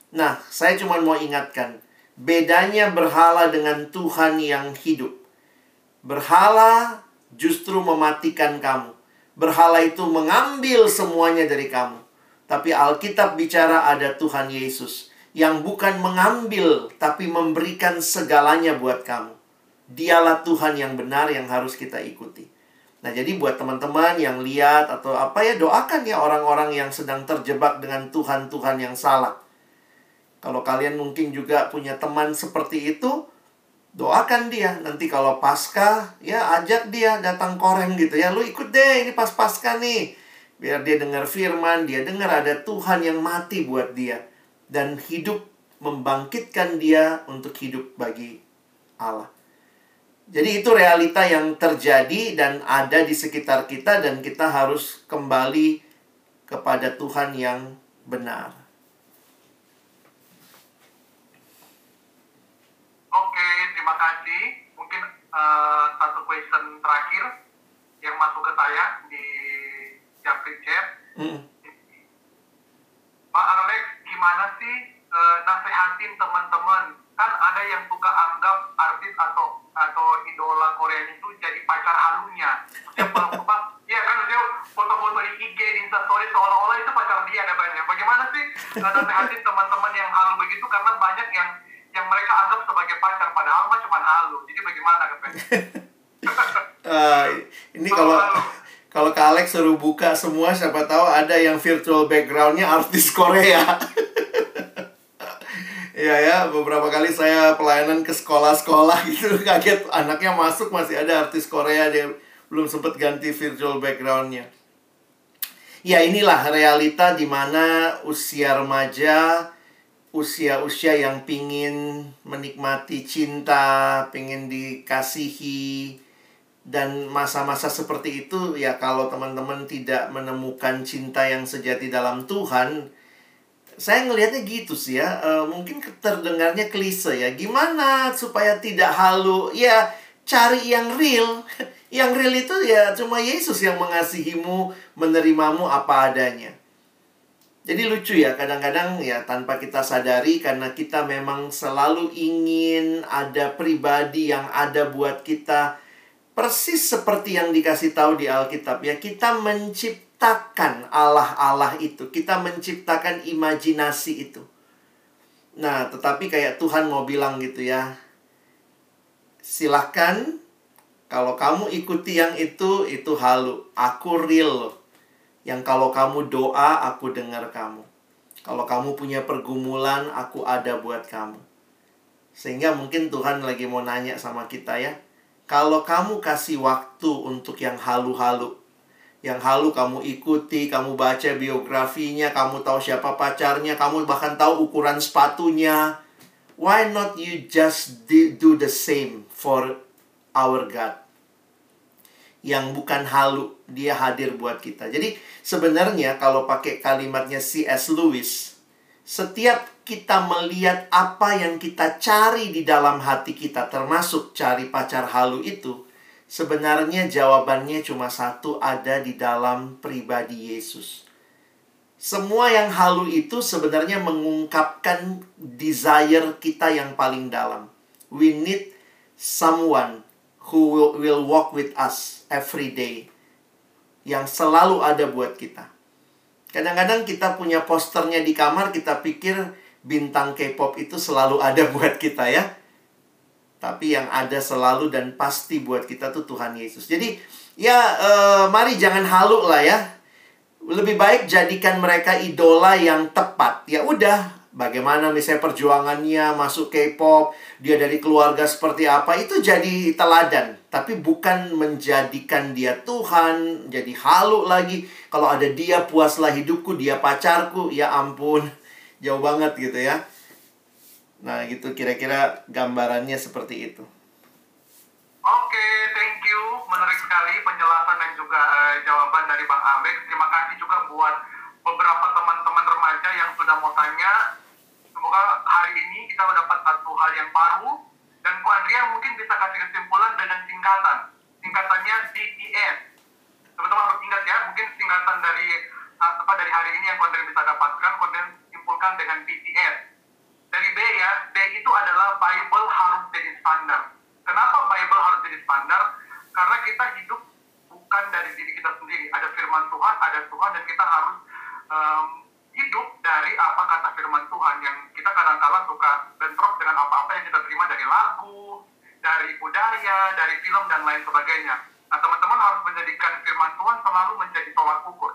Nah, saya cuma mau ingatkan, bedanya berhala dengan Tuhan yang hidup. Berhala justru mematikan kamu. Berhala itu mengambil semuanya dari kamu. Tapi Alkitab bicara ada Tuhan Yesus yang bukan mengambil tapi memberikan segalanya buat kamu. Dialah Tuhan yang benar yang harus kita ikuti. Nah, jadi buat teman-teman yang lihat atau apa ya doakan ya orang-orang yang sedang terjebak dengan Tuhan-Tuhan yang salah. Kalau kalian mungkin juga punya teman seperti itu, doakan dia. Nanti kalau pasca ya ajak dia datang koreng gitu ya. Lu ikut deh, ini pas pasca nih. Biar dia dengar firman, dia dengar ada Tuhan yang mati buat dia. Dan hidup membangkitkan dia untuk hidup bagi Allah. Jadi itu realita yang terjadi dan ada di sekitar kita dan kita harus kembali kepada Tuhan yang benar. Oke, terima kasih. Eh, satu question terakhir yang masuk ke saya di Japri Chat. Hmm. Pak Alex, gimana sih eh, nasehatin teman-teman? Kan ada yang suka anggap artis atau atau idola Korea itu jadi pacar halunya. Yang Pak, ya kan dia foto-foto di IG, di Instastory seolah-olah itu pacar dia katanya. Bagaimana sih eh, nasehatin teman-teman yang halu begitu? Karena banyak yang yang mereka anggap sebagai pacar, padahal mah cuma halu. Jadi bagaimana katanya? Ah, ini kalau kalau Kak Alex suruh buka semua siapa tahu ada yang virtual backgroundnya artis Korea. Iya ya, beberapa kali saya pelayanan ke sekolah-sekolah gitu kaget anaknya masuk masih ada artis Korea dia belum sempat ganti virtual backgroundnya. Ya inilah realita di mana usia remaja, usia-usia yang pingin menikmati cinta, pingin dikasihi, dan masa-masa seperti itu ya kalau teman-teman tidak menemukan cinta yang sejati dalam Tuhan, saya ngelihatnya gitu sih ya. E, mungkin terdengarnya klise ya. Gimana supaya tidak halu? Ya cari yang real, Yang real itu ya cuma Yesus yang mengasihimu, menerimamu apa adanya. Jadi lucu ya, kadang-kadang ya tanpa kita sadari karena kita memang selalu ingin ada pribadi yang ada buat kita persis seperti yang dikasih tahu di Alkitab ya. Kita menciptakan Allah-Allah itu, kita menciptakan imajinasi itu. Nah, tetapi kayak Tuhan mau bilang gitu ya. Silahkan kalau kamu ikuti yang itu, itu halu. Aku real loh yang kalau kamu doa, aku dengar kamu. Kalau kamu punya pergumulan, aku ada buat kamu. Sehingga mungkin Tuhan lagi mau nanya sama kita ya. Kalau kamu kasih waktu untuk yang halu-halu, yang halu kamu ikuti, kamu baca biografinya, kamu tahu siapa pacarnya, kamu bahkan tahu ukuran sepatunya. Why not you just do the same for our God? yang bukan halu, dia hadir buat kita. Jadi sebenarnya kalau pakai kalimatnya C.S. Lewis, setiap kita melihat apa yang kita cari di dalam hati kita, termasuk cari pacar halu itu, sebenarnya jawabannya cuma satu ada di dalam pribadi Yesus. Semua yang halu itu sebenarnya mengungkapkan desire kita yang paling dalam. We need someone who will, will walk with us every day. Yang selalu ada buat kita. Kadang-kadang kita punya posternya di kamar, kita pikir bintang K-pop itu selalu ada buat kita ya. Tapi yang ada selalu dan pasti buat kita tuh Tuhan Yesus. Jadi ya uh, mari jangan halu lah ya. Lebih baik jadikan mereka idola yang tepat. Ya udah, bagaimana misalnya perjuangannya masuk K-pop, dia dari keluarga seperti apa, itu jadi teladan. Tapi bukan menjadikan dia Tuhan, jadi halu lagi. Kalau ada dia, puaslah hidupku, dia pacarku, ya ampun. Jauh banget gitu ya. Nah, gitu kira-kira gambarannya seperti itu. Oke, thank you. Menarik sekali penjelasan dan juga uh, jawaban dari Bang Alex. Terima kasih juga buat beberapa teman-teman remaja yang sudah mau tanya. Semoga hari ini kita mendapat satu hal yang baru. Dan Ko Andrea mungkin bisa kasih kesimpulan dengan singkatan. Singkatannya DTS teman-teman harus ingat ya mungkin singkatan dari apa dari hari ini yang Ko bisa dapatkan Ko simpulkan dengan BTS dari B ya B itu adalah Bible harus jadi standar. Kenapa Bible harus jadi standar? Karena kita hidup bukan dari diri kita sendiri. Ada firman Tuhan ada Tuhan dan kita harus um, hidup dari apa kata firman Tuhan yang kita kadang-kala suka bentrok dengan apa-apa yang kita terima dari lagu, dari budaya, dari film dan lain sebagainya. Nah, teman-teman harus menjadikan firman Tuhan selalu menjadi tolak ukur.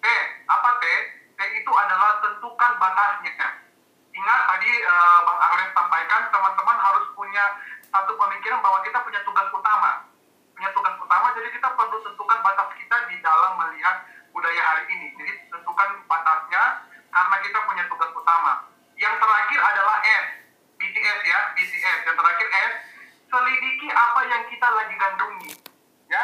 T, apa T? T itu adalah tentukan batasnya. Ingat tadi uh, Bang Arlen sampaikan, teman-teman harus punya satu pemikiran bahwa kita punya tugas utama. Punya tugas utama, jadi kita perlu tentukan batas kita di dalam melihat budaya hari ini. Jadi tentukan batasnya karena kita punya tugas utama. Yang terakhir adalah S, BTS ya, BTS. Yang terakhir S, selidiki apa yang kita lagi gandungi. Ya,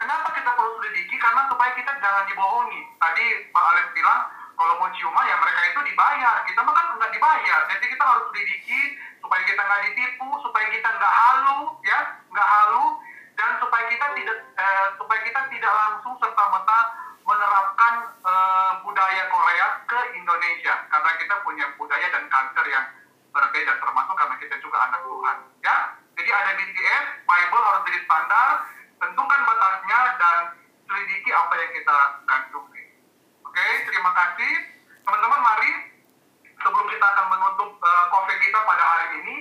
kenapa kita perlu selidiki? Karena supaya kita jangan dibohongi. Tadi Pak Alex bilang kalau mau ciuman ya mereka itu dibayar. Kita makan kan nggak dibayar. Jadi kita harus selidiki supaya kita nggak ditipu, supaya kita nggak halu, ya, nggak halu, dan supaya kita tidak eh, supaya kita tidak langsung serta merta menerapkan uh, budaya Korea ke Indonesia. Karena kita punya budaya dan culture yang berbeda termasuk karena kita juga anak Tuhan. Ya jadi ada BTS Bible harus jadi standar tentukan batasnya dan selidiki apa yang kita kandung oke okay, terima kasih. Teman-teman mari sebelum kita akan menutup uh, kita pada hari ini